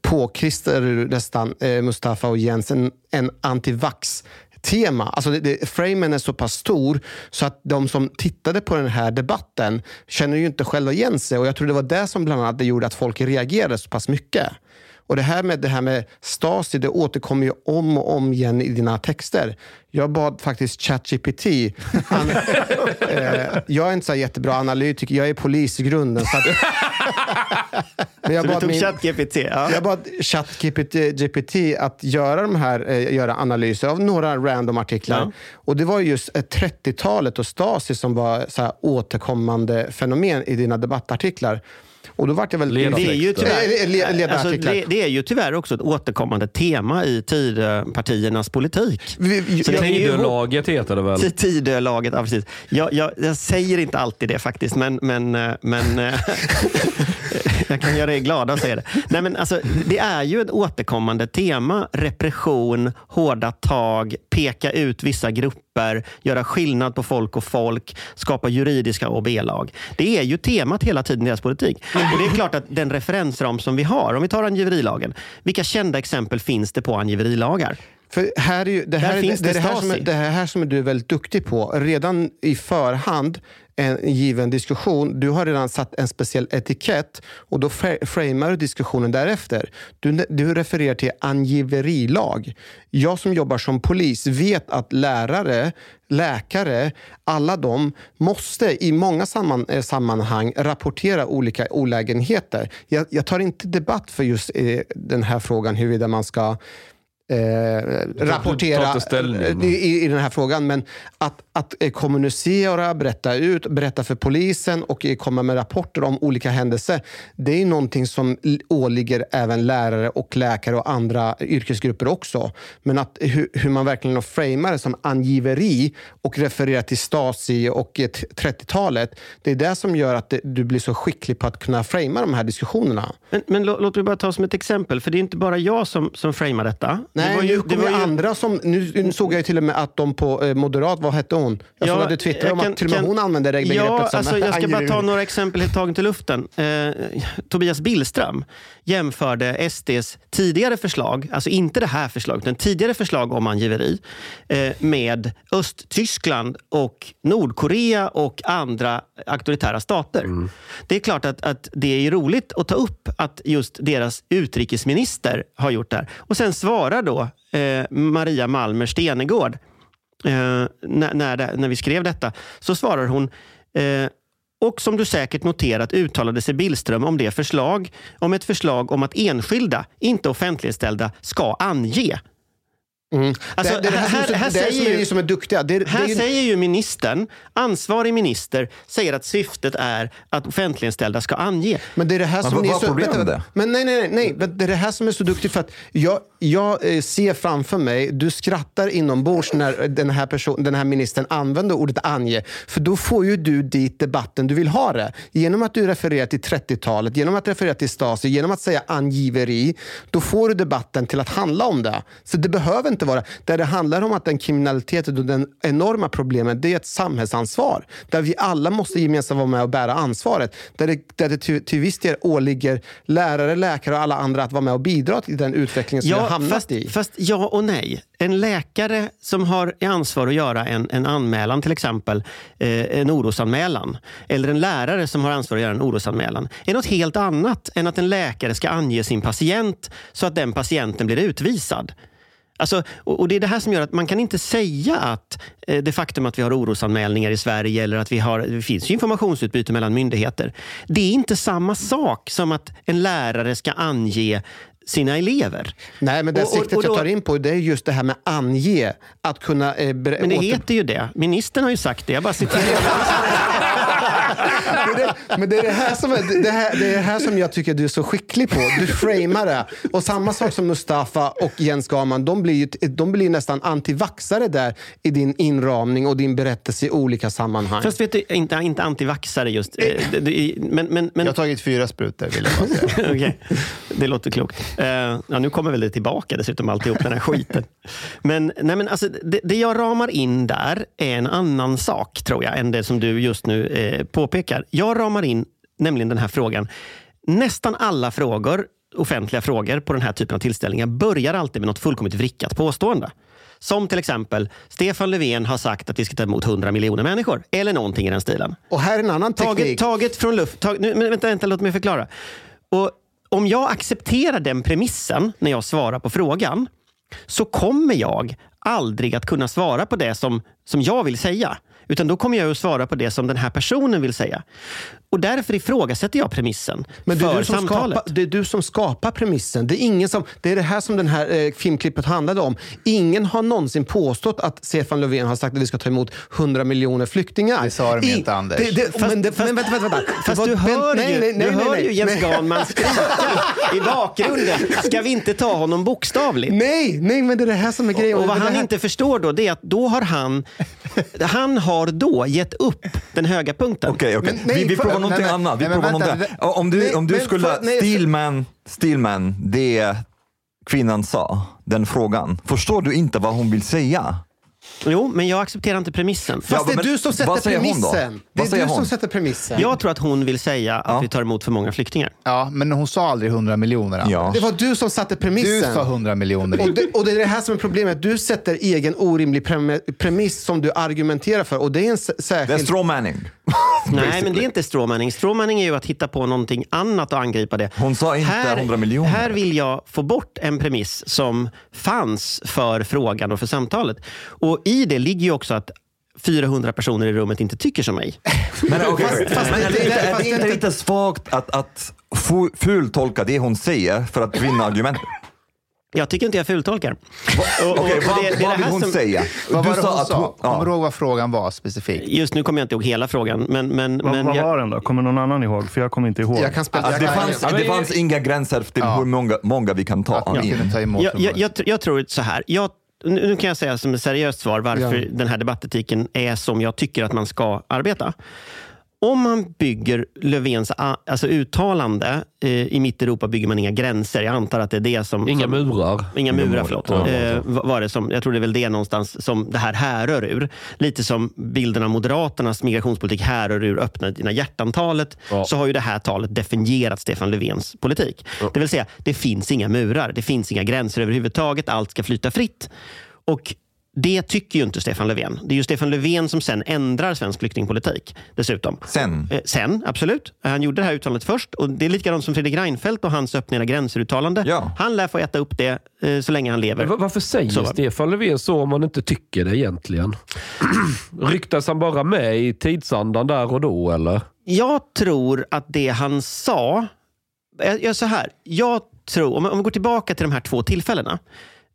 påklistrar du nästan eh, Mustafa och Jens en, en antivax tema. Alltså det, det, framen är så pass stor så att de som tittade på den här debatten känner ju inte själva igen sig. Och jag tror det var det som bland annat gjorde att folk reagerade så pass mycket. Och det här med, det här med Stasi, det återkommer ju om och om igen i dina texter. Jag bad faktiskt ChatGPT. Han, eh, jag är inte så jättebra analytiker, jag är polis i grunden. Så, att, men jag så bad du tog ChatGPT? Ja. Jag bad ChatGPT att göra, de här, eh, göra analyser av några random artiklar. Ja. Och Det var just 30-talet och Stasi som var så återkommande fenomen i dina debattartiklar. Och då vart jag väl... Det är, ju tyvärr, alltså, det, det, är ju tyvärr också ett återkommande tema i Tidöpartiernas politik. Tidölaget heter det väl? Tidölaget, ja precis. Jag, jag, jag, säger inte alltid det faktiskt, men, men, eh, men eh, jag kan göra er glada och säga det. Nej, men alltså, det är ju ett återkommande tema. Repression, hårda tag, peka ut vissa grupper, göra skillnad på folk och folk, skapa juridiska A B-lag. Det är ju temat hela tiden i deras politik. Och det är klart att den referensram som vi har, om vi tar angiverilagen. Vilka kända exempel finns det på angiverilagar? För här är ju, det, här, det, det det, här som, det här som du är väldigt duktig på. Redan i förhand, en given diskussion, du har redan satt en speciell etikett och då fra- framar du diskussionen därefter. Du, du refererar till angiverilag. Jag som jobbar som polis vet att lärare, läkare, alla de måste i många samman, eh, sammanhang rapportera olika olägenheter. Jag, jag tar inte debatt för just eh, den här frågan huruvida man ska eh, rapportera ställning. i, i, i den här frågan. Men att, att eh, kommunicera, berätta ut, berätta för polisen och eh, komma med rapporter om olika händelser. Det är någonting som åligger även lärare och läkare och andra yrkesgrupper också. Men att hur, hur man verkligen framar det som angiveri och refererar till Stasi och eh, t- 30-talet. Det är det som gör att det, du blir så skicklig på att kunna framea de här diskussionerna. Men, men lå- låt mig bara ta som ett exempel, för det är inte bara jag som, som framar detta. Nej, det var ju, kommer ju andra som... Nu, såg jag ju till och med att de på eh, Moderat, vad hette hon? Jag såg att du twittrade jag om att till och med kan- hon använde det begreppet Ja, som alltså, jag ska bara ta några exempel helt taget i luften. Eh, Tobias Billström jämförde SDs tidigare förslag, alltså inte det här förslaget, utan tidigare förslag om angiveri, eh, med Östtyskland och Nordkorea och andra auktoritära stater. Det är klart att, att det är roligt att ta upp att just deras utrikesminister har gjort det här. Och sen svarar då eh, Maria Malmer Stenegård eh, när, när, det, när vi skrev detta, så svarar hon eh, och som du säkert noterat uttalade sig Billström om det förslag, om ett förslag om att enskilda, inte offentligställda, ska ange. Alltså, det, det är det här, säger som, är, ju- som är duktiga. Det, Här ju, säger ju ministern, ansvarig minister, säger att syftet är att offentligställda ska ange. men det är det här som är vad är så... vänta, vänta. Men nej, nej, nej, nej. Det är det här som är så duktigt för att jag, jag eh, ser framför mig, du skrattar inombords när den här, person, den här ministern använder ordet ange. För då får ju du dit debatten du vill ha det. Genom att du refererar till 30-talet, genom att referera till Stasi, genom att säga angiveri, då får du debatten till att handla om det. Så det behöver inte vara... Där det handlar om att den kriminaliteten och den enorma problemet, det är ett samhällsansvar. Där vi alla måste gemensamt vara med och bära ansvaret. Där det, där det till, till viss del åligger lärare, läkare och alla andra att vara med och bidra till den utvecklingen som vi har hamnat fast, i. fast ja och nej. En läkare som har ansvar att göra en, en anmälan, till exempel eh, en orosanmälan, eller en lärare som har ansvar att göra en orosanmälan, är något helt annat än att en läkare ska ange sin patient så att den patienten blir utvisad. Alltså, och Det är det här som gör att man kan inte säga att eh, det faktum att vi har orosanmälningar i Sverige eller att vi har, det finns informationsutbyte mellan myndigheter. Det är inte samma sak som att en lärare ska ange sina elever. Nej, men det Och- siktet och då- jag tar in på det är just det här med ange. Att kunna... Eh, Men det åter- heter ju det. Ministern har ju sagt det. Jag bara citerar. Men det, men det är det här, som, är- det, här, det är det här som jag tycker du är så skicklig på. Du framar det. Och samma sak som Mustafa och Jens Gaman. De blir, ju, de blir nästan antivaxare där i din inramning och din berättelse i olika sammanhang. Fast vet du, inte, inte antivaxare just. eh, Men, men, men, Jag har tagit fyra sprutor, vill jag bara säga. Okej, det låter klokt. Eh, ja, nu kommer väl det tillbaka dessutom, alltihop den här skiten. Men, nej, men alltså, det, det jag ramar in där är en annan sak, tror jag, än det som du just nu eh, påpekar. Jag ramar in nämligen den här frågan. Nästan alla frågor, offentliga frågor på den här typen av tillställningar börjar alltid med något fullkomligt vrickat påstående. Som till exempel, Stefan Löfven har sagt att vi ska ta emot 100 miljoner människor. Eller någonting i den stilen. Och här är en annan teknik. Taget, taget från luft. Tag, nu, men vänta, vänta, låt mig förklara. Och om jag accepterar den premissen när jag svarar på frågan så kommer jag aldrig att kunna svara på det som, som jag vill säga. Utan då kommer jag att svara på det som den här personen vill säga. Och därför ifrågasätter jag premissen Men det är, för du som samtalet. skapar, det är du som skapar premissen. Det är, ingen som, det är det här som den här eh, filmklippet handlade om. Ingen har någonsin påstått att Stefan Löfven har sagt att vi ska ta emot 100 miljoner flyktingar. Det sa de inte, Anders. Det, det, Fast- men, det, fast- men vänta, vänta, vänta. Fast du hör, nej, ju, nej, nej, du hör nej. ju Jens. Ganman skrika i bakgrunden. Ska vi inte ta honom bokstavligt? Nej, nej, men det är det här som är grejen. Och vad Det han här- inte förstår då, det är att då har han, han har då gett upp den höga punkten. Okej, okej. Men nej, vi, vi nej, någonting men- annat. Vi nej, provar vänta, någonting. det- Om du, nej, om du men skulle... för- nej, Stillman, Stillman, det kvinnan sa, den frågan. Förstår du inte vad hon vill säga? Jo, men jag accepterar inte premissen. Fast det är du som sätter premissen. Det är du som sätter premissen. Jag tror att hon vill säga att vi tar emot för många flyktingar. Ja, men hon sa aldrig 100 miljoner. Anders. Det var du som satte premissen. Du sa 100 miljoner. Och det, och det är det här som är problemet. Du sätter egen orimlig prem- premiss som du argumenterar för. Och det är en särskild... Det är strawmanning. Nej, men det är inte stråmanning. Stråmanning är ju att hitta på någonting annat och angripa det. Hon sa inte 100 miljoner. Här vill jag få bort en premiss som fanns för frågan och för samtalet. Och i det ligger ju också att 400 personer i rummet inte tycker som mig. Men, okej, Fast- fast men är det, är det inte lite svagt att, att fu- fultolka det hon säger för att vinna argumentet? Jag tycker inte jag fultolkar. Och- och- Okej, och vad, det- vad det vill här hon som- säga? Vad var det hon att sa? hon- Kommer ja. du ihåg vad frågan var specifikt? Just nu kommer jag inte ihåg hela frågan. Men, men, Vad, men vad jag, var den då? Kommer någon annan ihåg? För jag kommer inte ihåg. Jag kan spela... Jag det kan- fanns, det fanns inga gränser till hur många, många vi kan ta man in. kunde ta emot jag, jag, jag, jag tror så här. Jag, nu nu kan jag säga som ett seriöst svar varför Ja. den här debattetiken är som jag tycker att man ska arbeta. Om man bygger Löfvens alltså uttalande, eh, i mitt Europa bygger man inga gränser. Jag antar att det är det som... Inga som, murar. Inga murar, förlåt. Ja, eh, va- var det som, jag tror det är väl det någonstans som det här härrör ur. Lite som bilden av Moderaternas migrationspolitik härrör ur öppna dina hjärtan-talet. Ja. Så har ju det här talet definierat Stefan Löfvens politik. Det vill säga, det finns inga murar. Det finns inga gränser överhuvudtaget. Allt ska flyta fritt. Och det tycker ju inte Stefan Löfven. Det är ju Stefan Löfven som sen ändrar svensk flyktingpolitik. Dessutom. Sen. Eh, Sen, absolut. Han gjorde det här uttalandet först. Och Det är likadant som Fredrik Reinfeldt och hans öppna era gränser-uttalande. Ja. Han lär få äta upp det eh, så länge han lever. Men Varför säger Så. Stefan Löfven så om man inte tycker det egentligen? Ryktas han bara med i tidsandan där och då eller? Jag tror att det han sa... Jag gör så här. Jag tror, om om vi går tillbaka till de här två tillfällena.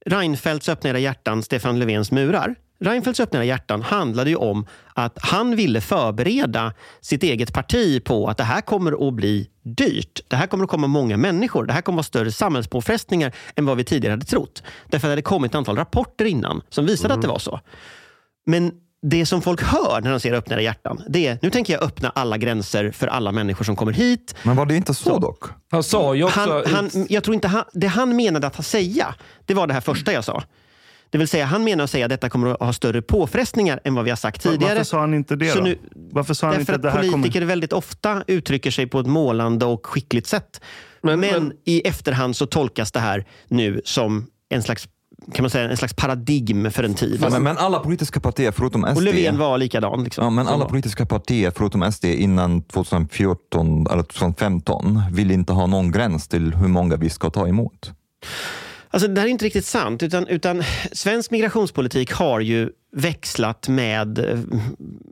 Reinfeldts öppna era hjärtan, Stefan Löfvens murar. Reinfeldts öppna era hjärtan handlade ju om att han ville förbereda sitt eget parti på att det här kommer att bli dyrt. Det här kommer att komma många människor. Det här kommer att vara större samhällspåfrestningar än vad vi tidigare hade trott. Därför att det hade kommit ett antal rapporter innan som visade att det var så. Men det som folk hör när de ser öppna era hjärtan, det är nu tänker jag öppna alla gränser för alla människor som kommer hit. Men var det inte så, dock? Han sa ju också... Han, han, jag tror inte han, det han menade att säga, det var det här första jag sa. Det vill säga, han menar att säga att detta kommer att ha större påfrestningar än vad vi har sagt tidigare. Varför sa han inte det Så då? nu- Varför sa han Därför inte att det här politiker kommer... väldigt ofta uttrycker sig på ett målande och skickligt sätt. Men, Men- i efterhand så tolkas det här nu som en slags, kan man säga, en slags paradigm för en tid. Men, men alla politiska partier förutom SD och Löfven var likadan. Liksom. Ja, men alla politiska partier förutom SD innan 2014 eller 2015 vill inte ha någon gräns till hur många vi ska ta emot. Alltså, det här är inte riktigt sant. Utan, utan svensk migrationspolitik har ju växlat med eh,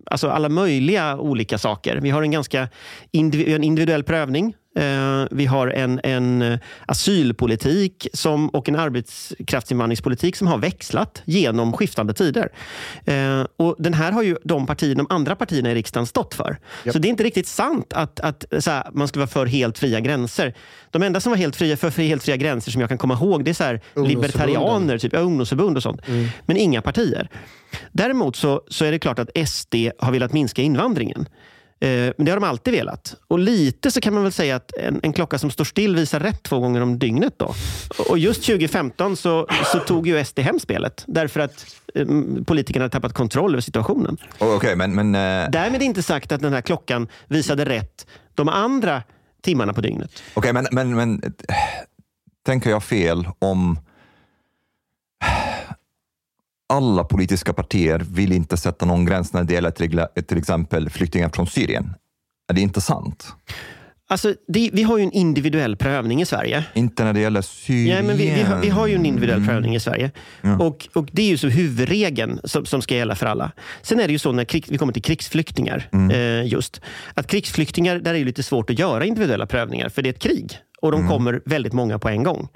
alltså alla möjliga olika saker. Vi har en ganska individuell prövning. Eh, vi har en, en eh, asylpolitik som, och en arbetskraftsinvandringspolitik som har växlat genom skiftande tider. Eh, och Den här har ju de, partier, de andra partierna i riksdagen stått för. Så det är inte riktigt sant att, att här, man ska vara för helt fria gränser. De enda som var helt fria, för helt fria gränser som jag kan komma ihåg det är så här, libertarianer, typ, ja, ungdomsförbund och sånt. Men inga partier. Däremot så, så är det klart att SD har velat minska invandringen. Eh, Men det har de alltid velat. Och lite så kan man väl säga att en, en klocka som står still visar rätt två gånger om dygnet. Då. Och just 2015 så, så tog ju SD hem spelet. Därför att eh, politikerna hade tappat kontroll över situationen. Oh, Okej, men, men eh, Därmed inte sagt att den här klockan visade rätt de andra timmarna på dygnet. Okej, men, men, men eh, tänker jag fel om alla politiska partier vill inte sätta någon gräns när det gäller till, till exempel flyktingar från Syrien? Är det inte sant? Alltså, det, vi har ju en individuell prövning i Sverige. Inte när det gäller Syrien? Ja, men vi, vi, har, vi har ju en individuell prövning i Sverige. Ja. Och, och Det är ju så huvudregeln som, som ska gälla för alla. Sen är det ju så när krig, vi kommer till krigsflyktingar, eh, just att krigsflyktingar, där är det lite svårt att göra individuella prövningar, för det är ett krig. Och de kommer väldigt många på en gång.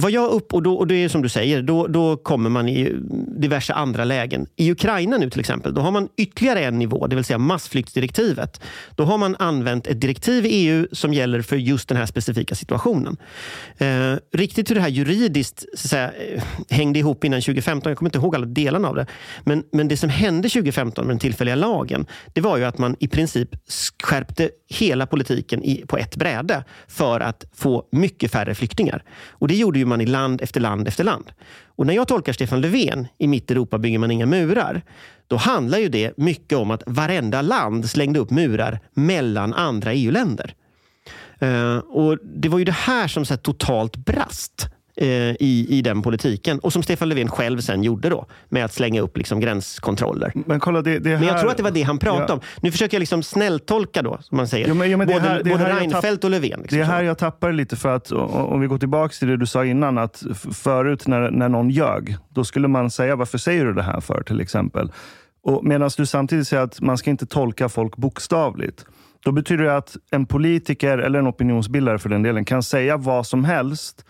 Vad jag upp, och, då, och det är som du säger, då, då kommer man i diverse andra lägen. I Ukraina nu till exempel, då har man ytterligare en nivå, det vill säga massflyktsdirektivet. Då har man använt ett direktiv i EU som gäller för just den här specifika situationen. Eh, riktigt hur det här juridiskt så att säga, eh, hängde ihop innan 2015, jag kommer inte ihåg alla delarna av det. Men, men det som hände 2015 med den tillfälliga lagen, det var ju att man i princip skärpte hela politiken i, på ett bräde för att få mycket färre flyktingar. Och det gjorde ju man i land efter land efter land. Och när jag tolkar Stefan Löfven, i mitt Europa bygger man inga murar, då handlar ju det mycket om att varenda land slängde upp murar mellan andra EU-länder. Uh, och Det var ju det här som så här, totalt brast uh, i, i den politiken. Och som Stefan Löfven själv sen gjorde då, med att slänga upp liksom, gränskontroller. Men, kolla, det, det här... men jag tror att det var det han pratade ja. om. Nu försöker jag liksom snälltolka då, som man säger. Jo, men, jo, men både här, både Reinfeldt och Löfven. Liksom, det är här jag tappar lite. för att Om vi går tillbaka till det du sa innan, att förut när, när någon ljög, då skulle man säga varför säger du det här för till exempel. Medan du samtidigt säger att man ska inte tolka folk bokstavligt. Då betyder det att en politiker, eller en opinionsbildare för den delen, kan säga vad som helst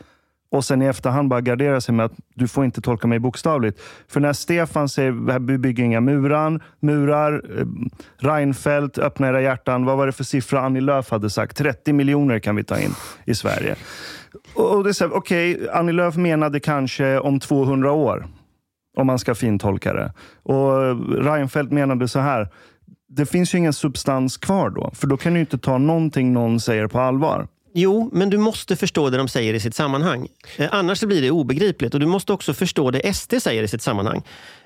och sen i efterhand bara gardera sig med att du får inte tolka mig bokstavligt. För när Stefan säger vi bygger inga murar, murar eh, Reinfeldt, öppna era hjärtan. Vad var det för siffra Annie Lööf hade sagt? 30 miljoner kan vi ta in i Sverige. Och det är Okej, okay, Annie Lööf menade kanske om 200 år om man ska fintolka det. Och Reinfeldt menade så här, det finns ju ingen substans kvar då, för då kan du inte ta någonting någon säger på allvar. Jo, men du måste förstå det de säger i sitt sammanhang. Eh, annars blir det obegripligt. Och du måste också förstå det SD säger i sitt sammanhang.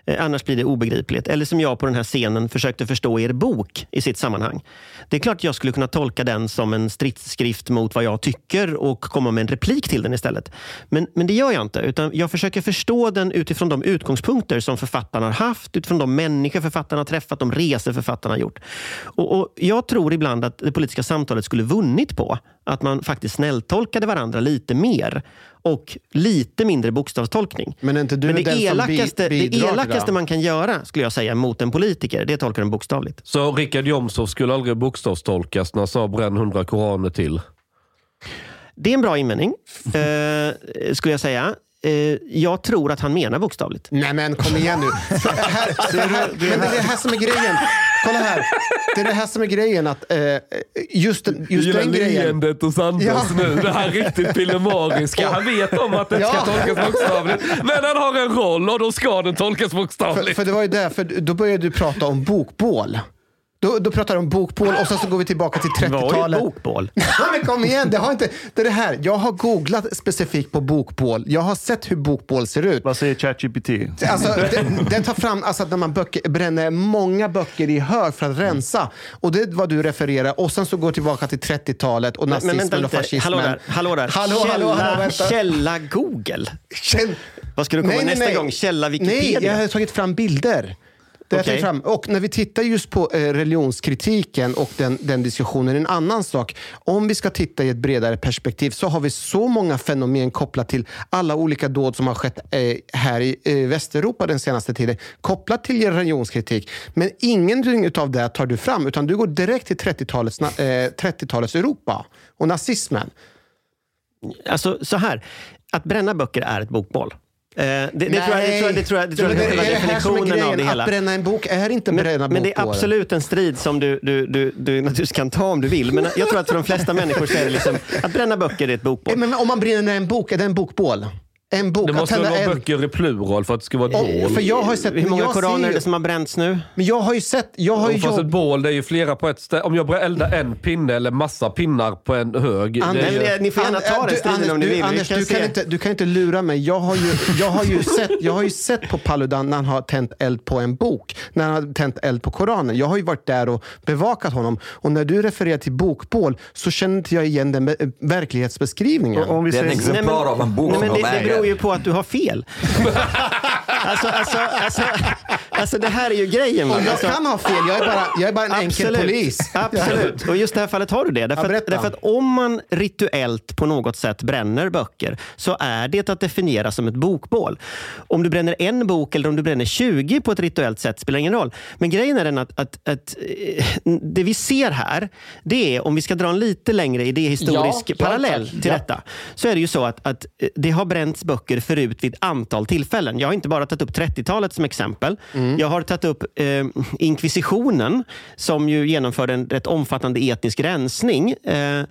Eh, annars blir det obegripligt. Eller som jag på den här scenen försökte förstå er bok i sitt sammanhang. Det är klart jag skulle kunna tolka den som en stridsskrift mot vad jag tycker och komma med en replik till den istället. Men, men det gör jag inte. Utan Jag försöker förstå den utifrån de utgångspunkter som författarna har haft, utifrån de människor författarna har träffat, de resor författarna har gjort. Och, och Jag tror ibland att det politiska samtalet skulle vunnit på att man faktiskt snälltolkade varandra lite mer och lite mindre bokstavstolkning. Men, inte du Men det, den elakaste, som bi det elakaste man kan göra, skulle jag säga, mot en politiker, det är att tolka den bokstavligt. Så Richard Jomshof skulle aldrig bokstavstolkas när han sa bränn hundra koraner till? Det är en bra invändning, eh, skulle jag säga. Eh, jag tror att han menar bokstavligt. Nej men kom igen nu. här, det, här, men det är det här som är grejen. Kolla här. Det är det här som är grejen. Att, eh, just just den grejen. leendet hos Anders ja. nu. Det här riktigt pillemariska. Han vet om att den ja. ska tolkas bokstavligt. Men han har en roll och då ska den tolkas bokstavligt. För, för det var ju för då började du prata om bokbål. Då, då pratar de om bokbål och sen så går vi tillbaka till 30-talet. Vad är bokbål? men kom igen, det, har inte, det är det här. Jag har googlat specifikt på bokbål. Jag har sett hur bokbål ser ut. Vad säger ChatGPT? Alltså, det, det tar fram alltså, när man böcker, bränner många böcker i hög för att rensa. Och det är vad du refererar. Och sen så går tillbaka till 30-talet och nazismen men, men och fascismen. Hallå där. Hallå där. Hallå, hallå, hallå, hallå, källa Google. Käll... Vad ska du komma nej, nästa nej. gång? Källa Wikipedia? Nej, jag har tagit fram bilder. Okay. Fram. Och när vi tittar just på eh, religionskritiken och den, den diskussionen, en annan sak. Om vi ska titta i ett bredare perspektiv så har vi så många fenomen kopplat till alla olika dåd som har skett eh, här i eh, Västeuropa den senaste tiden, kopplat till religionskritik. Men ingenting av det tar du fram, utan du går direkt till 30-talets, 30-talets Europa och nazismen. Alltså så här, att bränna böcker är ett bokbål. Eh, det, det, tror jag, det tror jag, det tror jag, det tror jag är, är definitionen av det hela. Att bränna en bok är inte bränna men, men det är absolut en strid som du, du, du, du naturligtvis kan ta om du vill. Men jag tror att för de flesta människor så är det liksom, att bränna böcker är ett bokbål. Men om man bränner en bok, är det en bokbål? En bok. Det måste vara en... böcker i plural för att det ska vara ett bål. För jag har sett, Hur många koraner är det som har bränts nu? Men jag har ju sett... Jag har ju fast jobb... ett bål, det är ju flera på ett ställe. Om jag eldar en pinne eller massa pinnar på en hög. Anders, ju... Ni får gärna ta den striden om ni vill. Anders, kan du, kan inte, du kan inte lura mig. Jag har ju, jag har ju, sett, jag har ju sett på Paludan när han har tänt eld på en bok. När han har tänt eld på Koranen. Jag har ju varit där och bevakat honom. Och när du refererar till bokbål så känner inte jag igen den verklighetsbeskrivningen. Om vi det är en exemplar av en bok nej, men det, det beror ju på att du har fel alltså, alltså, alltså, alltså, det här är ju grejen. Och jag alltså, kan ha fel, jag är bara, jag är bara en absolut, enkel polis. Absolut, och just det här fallet har du det. Därför, att, därför att om man rituellt på något sätt bränner böcker så är det att definiera som ett bokbål. Om du bränner en bok eller om du bränner 20 på ett rituellt sätt spelar ingen roll. Men grejen är den att, att, att eh, det vi ser här, det är om vi ska dra en lite längre idéhistorisk ja, parallell till ja. detta, så är det ju så att, att det har bränts böcker förut vid ett antal tillfällen. Jag har inte bara tagit upp 30-talet som exempel. Mm. Jag har tagit upp eh, inkvisitionen som ju genomförde en rätt omfattande etnisk rensning. Eh,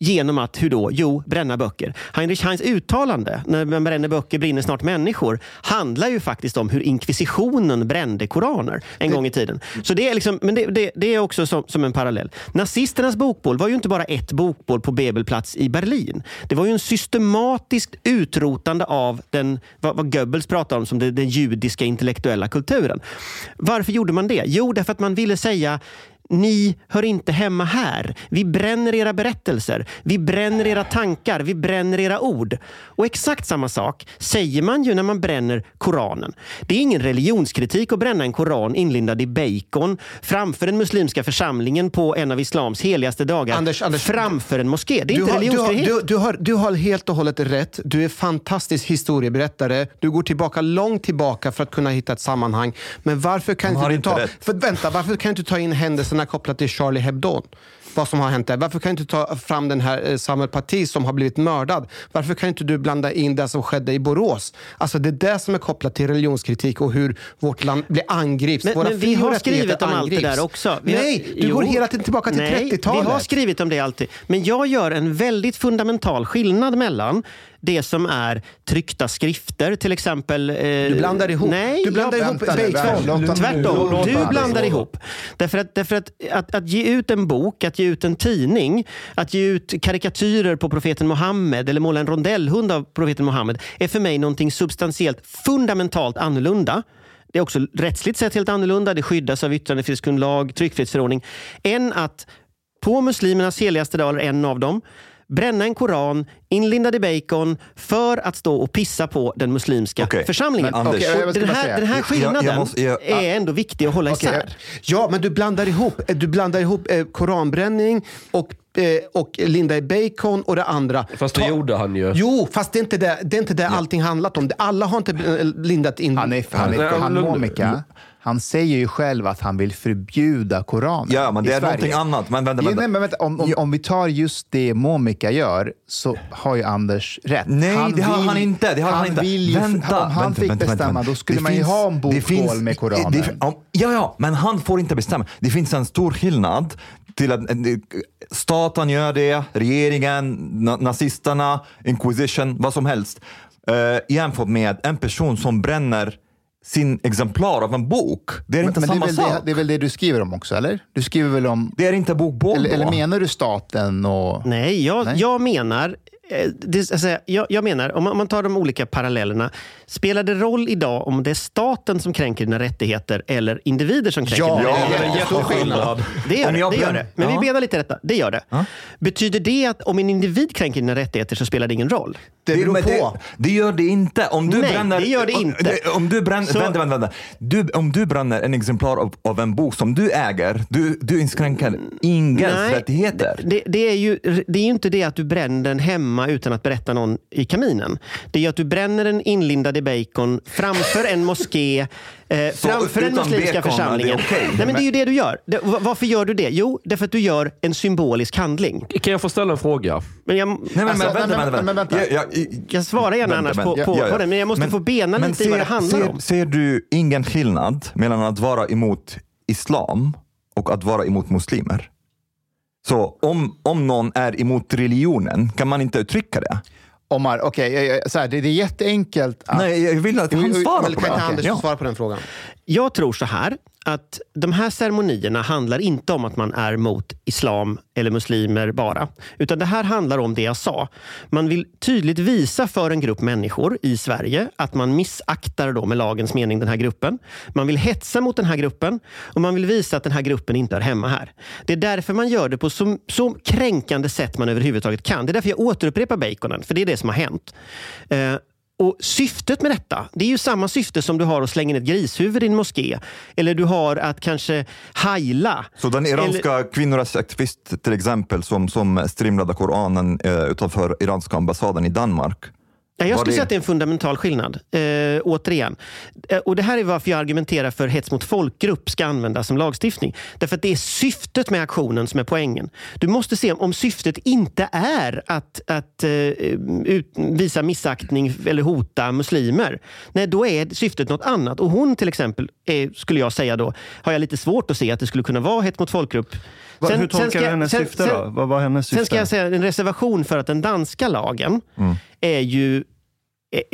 Genom att, hur då? Jo, bränna böcker. Heinrich Heins uttalande, när man bränner böcker brinner snart människor, handlar ju faktiskt om hur inkvisitionen brände koraner en gång i tiden. Så det är, liksom, men det, det, det är också som, som en parallell. Nazisternas bokbål var ju inte bara ett bokbål på Bebelplatz i Berlin. Det var ju en systematiskt utrotande av den, vad, vad Goebbels pratar om som det, den judiska intellektuella kulturen. Varför gjorde man det? Jo, därför att man ville säga ni hör inte hemma här. Vi bränner era berättelser. Vi bränner era tankar. Vi bränner era ord. Och exakt samma sak säger man ju när man bränner Koranen. Det är ingen religionskritik att bränna en koran inlindad i bacon framför den muslimska församlingen på en av islams heligaste dagar. Anders, Anders, framför en moské. Det är du inte har, du, har, religionsfrihet. du, du, har, du har helt och hållet rätt. Du är fantastisk historieberättare. Du går tillbaka långt tillbaka för att kunna hitta ett sammanhang. Men varför kan inte du inte ta... rätt. För, vänta, varför kan du inte ta in händelserna kopplat till Charlie Hebdo? Vad som har hänt där. Varför kan du inte ta fram den här eh, Samuel Paty som har blivit mördad? Varför kan inte du blanda in det som skedde i Borås? Alltså det är det som är kopplat till religionskritik och hur vårt land blir angrips. Men, Våra men vi har skrivit om allt det angrips. där också. Vi har- Nej, du Jo. går hela tiden tillbaka till Nej, 30-talet. Vi har skrivit om det alltid. Men jag gör en väldigt fundamental skillnad mellan det som är tryckta skrifter, till exempel... Eh, Du blandar ihop. Nej, Du blandar jag, ihop Tvärtom, låt du blandar ihop. Därför att, därför att, att, att ge ut en bok, att ge ut en tidning, att ge ut karikatyrer på profeten Mohammed eller måla en rondellhund av profeten Mohammed är för mig någonting substantiellt fundamentalt annorlunda. Det är också rättsligt sett helt annorlunda. Det skyddas av yttrandefrihetsgrundlag, tryckfrihetsförordning. Än att på muslimernas heligaste dag, eller en av dem, bränna en koran inlindad i bacon för att stå och pissa på den muslimska Okej, församlingen. men Anders- jag ska den, här, den här Jag- jag skillnaden måste- jag- är ändå viktig att hålla Okej, isär. Ja, men du blandar ihop, du blandar ihop eh, koranbränning och, eh, och linda i bacon och det andra. Fast det Ta- gjorde han ju. Jo, fast det är inte det, det, är inte det allting handlat om. Alla har inte eh, lindat in... Han, är, han, är, han lugn- Momika, han säger ju själv att han vill förbjuda Koranen Ja, men det är Sverige. någonting annat. Men vänta, vänta. nej, men vänta. Om, om, om vi tar just det Momika gör så har ju Anders rätt. Nej, det har han inte. Det har han, inte. Vill ju, vänta, om han vänta, fick vänta, bestämma, då skulle Det man ju finns- ha en det finns- med Koranen. det fin- om- ja, ja, men han får inte bestämma. Det finns en stor skillnad till att eh, staten gör det, regeringen, na- nazisterna, inquisition, vad som helst. Uh, jämfört med en person som bränner sin exemplar av en bok. Det är inte men det, är samma väl sak. det, det är väl det du skriver om också, eller? Du skriver väl om... Det är inte bokbål Eller, eller menar du staten och... Nej, jag, Nej. jag menar... eh, Det, alltså, jag, jag menar, om man, om man tar de olika parallellerna. Spelar det roll idag om det är staten som kränker dina rättigheter eller individer som kränker Ja, dina ja, rättigheter? Det är en jätteskillnad. Det gör Om det. det, gör det. Men Ja. vi benar lite detta. Det gör det. Betyder det att om en individ kränker dina rättigheter så spelar det ingen roll? Det beror på. Det, det gör det inte. Om du Nej, bränner, det gör det om- inte. Om du bränner, Så- vänta, vänta, vänta. Du, om du bränner en exemplar av, av en bok som du äger, du, du inskränker ingens Nej, rättigheter. Det, det, är ju, det är ju inte det att du bränner den hemma utan att berätta någon i kaminen. Det är att du bränner den inlindad i bacon framför en moské, eh, framför den muslimska bacon är det församlingen. okej? Nej, men det är ju det du gör. Det, va- varför gör du det? Jo, därför att du gör en symbolisk handling. Kan jag få ställa en fråga? Men jag, Nej, men, Alltså, men, vänta, nej, men- vänta, men vänta. Jag, jag, jag svarar gärna Vänta, annars men- på, på, ja, ja. på det, men jag måste Men- få bena men lite i vad det handlar ser, om. Ser du ingen skillnad mellan att vara emot islam och att vara emot muslimer? Så om, om någon är emot religionen, kan man inte uttrycka det? Omar, okej, så här, det, det är jätteenkelt att... Nej, jag vill att han svarar på kan inte det. Anders Ja. svara på den frågan? Jag tror så här, att de här ceremonierna handlar inte om att man är mot islam eller muslimer bara. Utan det här handlar om det jag sa. Man vill tydligt visa för en grupp människor i Sverige att man missaktar då med lagens mening den här gruppen. Man vill hetsa mot den här gruppen och man vill visa att den här gruppen inte är hemma här. Det är därför man gör det på så, så kränkande sätt man överhuvudtaget kan. Det är därför jag återupprepar baconen, för det är det som har hänt. Eh, och Syftet med detta, det är ju samma syfte som du har att slänga in ett grishuvud i en moské. Eller du har att kanske heila. Så den iranska kvinnorättsaktivist till exempel som, som strimlade Koranen eh, utanför iranska ambassaden i Danmark. Ja, jag skulle det- säga att det är en fundamental skillnad. Eh, återigen. Eh, och Det här är varför jag argumenterar för hets mot folkgrupp ska användas som lagstiftning. Därför att det är syftet med aktionen som är poängen. Du måste se om syftet inte är att, att eh, ut, visa missaktning eller hota muslimer. Nej, då är syftet något annat. Och hon till exempel, är, skulle jag säga då, har jag lite svårt att se att det skulle kunna vara hets mot folkgrupp Sen- hur tolkar sen du hennes sen- syfte då? Vad var hennes syfte? Sen ska jag säga en reservation för att den danska lagen Mm. är ju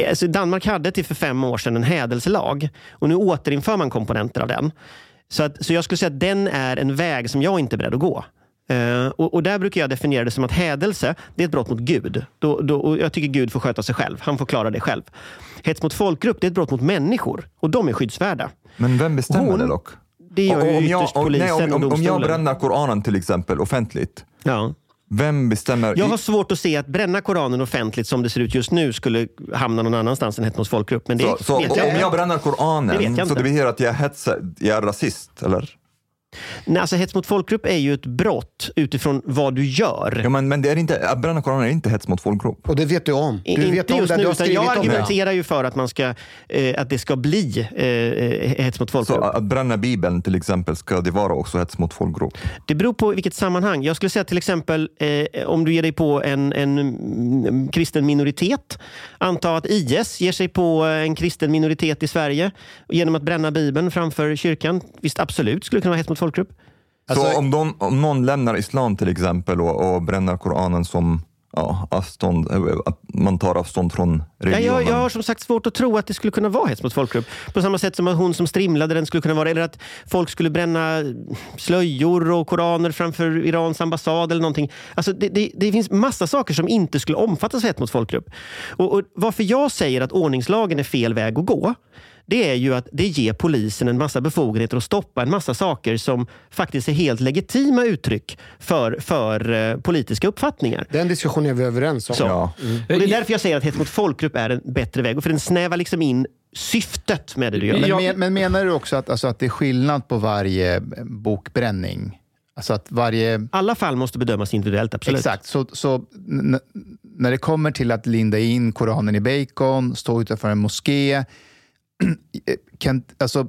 Alltså Danmark hade till för fem år sedan en hädelselag och nu återinför man komponenter av den. Så, att, så jag skulle säga att den är en väg som jag inte är beredd att gå. Eh, och, och där brukar jag definiera det som att hädelse, det är ett brott mot Gud. Då, då, och jag tycker Gud får sköta sig själv. Han får klara det själv. Hets mot folkgrupp, det är ett brott mot människor. Och de är skyddsvärda. Men vem bestämmer Hon- det dock? Det gör ju om jag- ytterst polisen nej, om, och om, om jag domstolen. bränner Koranen till exempel offentligt, Ja. vem bestämmer? Jag har svårt att se att bränna Koranen offentligt som det ser ut just nu skulle hamna någon annanstans än hets mot folkgrupp. Men det så, så vet om jag jag bränner Det Koranen, jag så det betyder att jag är, hetsar, jag är rasist, eller? Nej, alltså, hets mot folkgrupp är ju ett brott utifrån vad du gör. Ja, men, men det är inte, att bränna Koranen är inte hets mot folkgrupp. Och det vet du om. Du inte vet om just det, nu, du har utan jag argumenterar ju för att, man ska, eh, att det ska bli eh, hets mot Så folkgrupp. att bränna Bibeln till exempel, ska det vara också hets mot folkgrupp? Det beror på i vilket sammanhang. Jag skulle säga till exempel eh, om du ger dig på en, en mm, kristen minoritet. Anta att IS ger sig på eh, en kristen minoritet i Sverige genom att bränna Bibeln framför kyrkan. Visst, absolut skulle det kunna vara hets mot folkgrupp. Alltså- så om, de, om någon lämnar islam till exempel och, och bränner Koranen som ja, avstånd, eh, att man tar avstånd från Ja, religionen. jag, jag har som sagt svårt att tro att det skulle kunna vara hets mot folkgrupp. På samma sätt som att hon som strimlade den skulle kunna vara, eller att folk skulle bränna slöjor och koraner framför Irans ambassad eller någonting. Alltså det, det, det finns massa saker som inte skulle omfattas av hets mot folkgrupp. Och, och varför jag säger att ordningslagen är fel väg att gå, det är ju att det ger polisen en massa befogenheter att stoppa en massa saker som faktiskt är helt legitima uttryck för, för eh, politiska uppfattningar. Den diskussionen är vi överens om. Så. Ja. Och det är därför jag säger att hets mot folkgrupp är en bättre väg. För den snävar liksom in syftet med det du gör. Men, men, men menar du också att, alltså, att det är skillnad på varje bokbränning? Alltså att varje... Alla fall måste bedömas individuellt, absolut. Exakt. Så, så när det kommer till att linda in Koranen i bacon, stå utanför en moské. kan, alltså,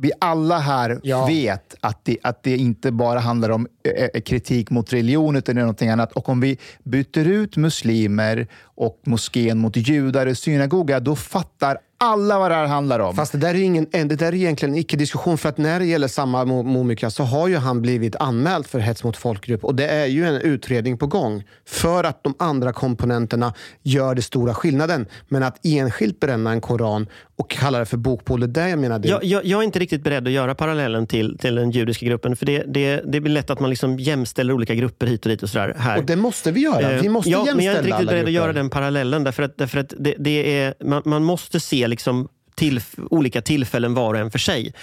vi alla här Ja. vet att det, att det inte bara handlar om eh, eh, kritik mot religion, utan det är någonting annat. Och om vi byter ut muslimer och moskén mot judar och synagoga, då fattar alla vad det här handlar om. Fast det där är, ingen, det där är egentligen en icke-diskussion. För att när det gäller samma Mo- Momika så har ju han blivit anmäld för hets mot folkgrupp. Och det är ju en utredning på gång. För att de andra komponenterna gör det stora skillnaden. Men att enskilt bränna en koran och kalla det för bokpål, det är det jag menar. Det. Jag, jag, jag är inte riktigt beredd att göra parallellen till, till den judiska gruppen. För det, det, det blir lätt att man liksom jämställer olika grupper hit och dit. och sådär här. Och det måste vi göra. Vi Eh, måste ja, jämställa men jag är inte riktigt beredd att grupper. göra den parallellen. Därför att, därför att det, det är, man, man måste se liksom till, olika tillfällen var och en för sig.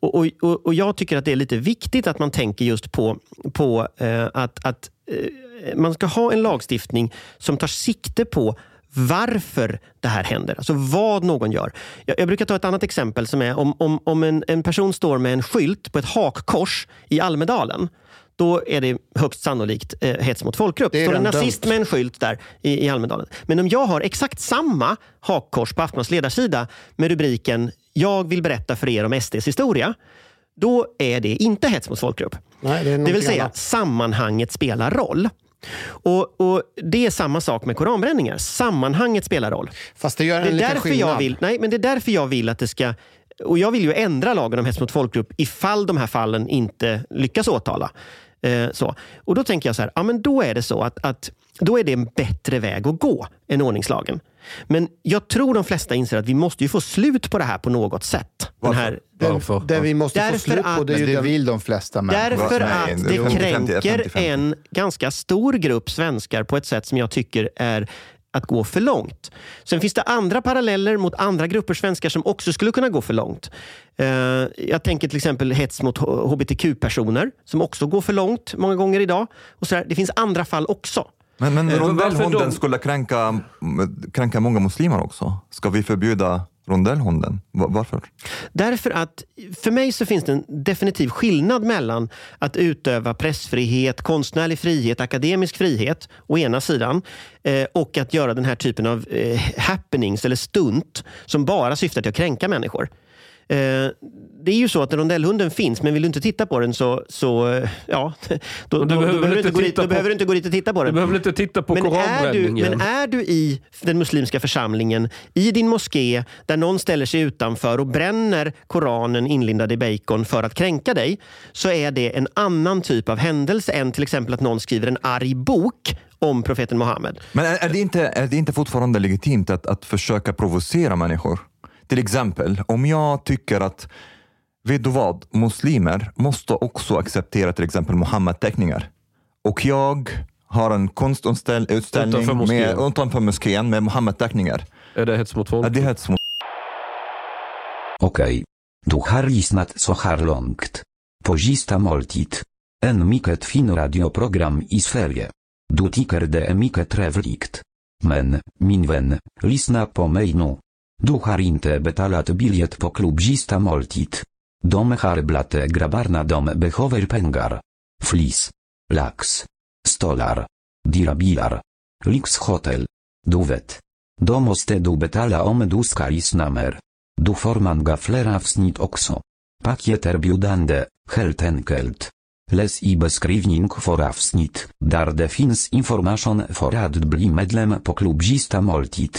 Och, och, och, och Jag tycker att det är lite viktigt att man tänker just på, på eh, att, att eh, man ska ha en lagstiftning som tar sikte på varför det här händer. Alltså vad någon gör. Jag, jag brukar ta ett annat exempel som är om, om, om en, en person står med en skylt på ett hakkors i Almedalen. Då är det högst sannolikt eh, hets mot folkgrupp. Det är Står en nazist dömt. med en skylt där i, i Almedalen. Men om jag har exakt samma hakkors på Aftonbladets ledarsida med rubriken “Jag vill berätta för er om SDs historia” då är det inte hets mot folkgrupp. Nej, det, Det vill säga, annat. sammanhanget spelar roll. Och, och Det är samma sak med koranbränningar. Sammanhanget spelar roll. Fast det gör en Det är, liten därför skillnad. jag vill, nej, men det är därför jag vill att det ska... Och jag vill ju ändra lagen om hets mot folkgrupp ifall de här fallen inte lyckas åtala. Eh, så. Och Då tänker jag så här, ja, men då är det så att, att då är det en bättre väg att gå än ordningslagen. Men jag tror de flesta inser att vi måste ju få slut på det här på något sätt. Den här, Varför? Det vi måste Därför få slut på det är ju det vill de flesta människor. Därför Nej, att det är det 50-50, kränker 50-50. en ganska stor grupp svenskar på ett sätt som jag tycker är att gå för långt. Sen finns det andra paralleller mot andra grupper svenskar som också skulle kunna gå för långt. Eh, jag tänker till exempel hets mot hbtq-personer som också går för långt många gånger idag. Och så där. Det finns andra fall också. Men, men Eh, rondellhunden de- skulle kränka, kränka många muslimer också. Ska vi förbjuda rondellhunden? Varför? Därför att för mig så finns det en definitiv skillnad mellan att utöva pressfrihet, konstnärlig frihet, akademisk frihet å ena sidan eh, och att göra den här typen av eh, happenings eller stunt som bara syftar till att kränka människor. Eh, det är ju så att rondellhunden finns, men vill du inte titta på den så, så eh, ja, då, då, då, behöver, du inte gå dit, behöver du inte gå dit och titta på den. Du behöver inte titta på men är, du, koranbränningen. men är du i den muslimska församlingen, i din moské, där någon ställer sig utanför och bränner Koranen inlindad i bacon för att kränka dig, så är det en annan typ av händelse än till exempel att någon skriver en arg bok om profeten Muhammed. Men är, är, det, inte, är det inte fortfarande legitimt att, att försöka provocera människor? Till exempel, om jag tycker att, vet du vad, muslimer måste också acceptera till exempel Muhammed-teckningar. Och jag har en konstutställning Utanför moskén. med, utanför moskén med Muhammed-teckningar. Är det hets mot Ja, folk? det är hets mot Okej. Du har lyssnat så här långt. På sista måltid. En mycket fin radioprogram i Sverige. Du tycker det är mycket trevligt. Men, min vän, lyssna på mig nu. Du har inte betalat biljett på klubb sista måltid. De har blate grabbarna de behöver pengar. Flis. Lax. Stolar. Dyra bilar. Lyxhotel. Du vet. Då måste du betala om du ska lyssna mer. Du får manga fler avsnitt också. Paket erbjudande, helt enkelt. Läs i beskrivning för avsnitt, där det finns information för att bli medlem på klubbista måltid.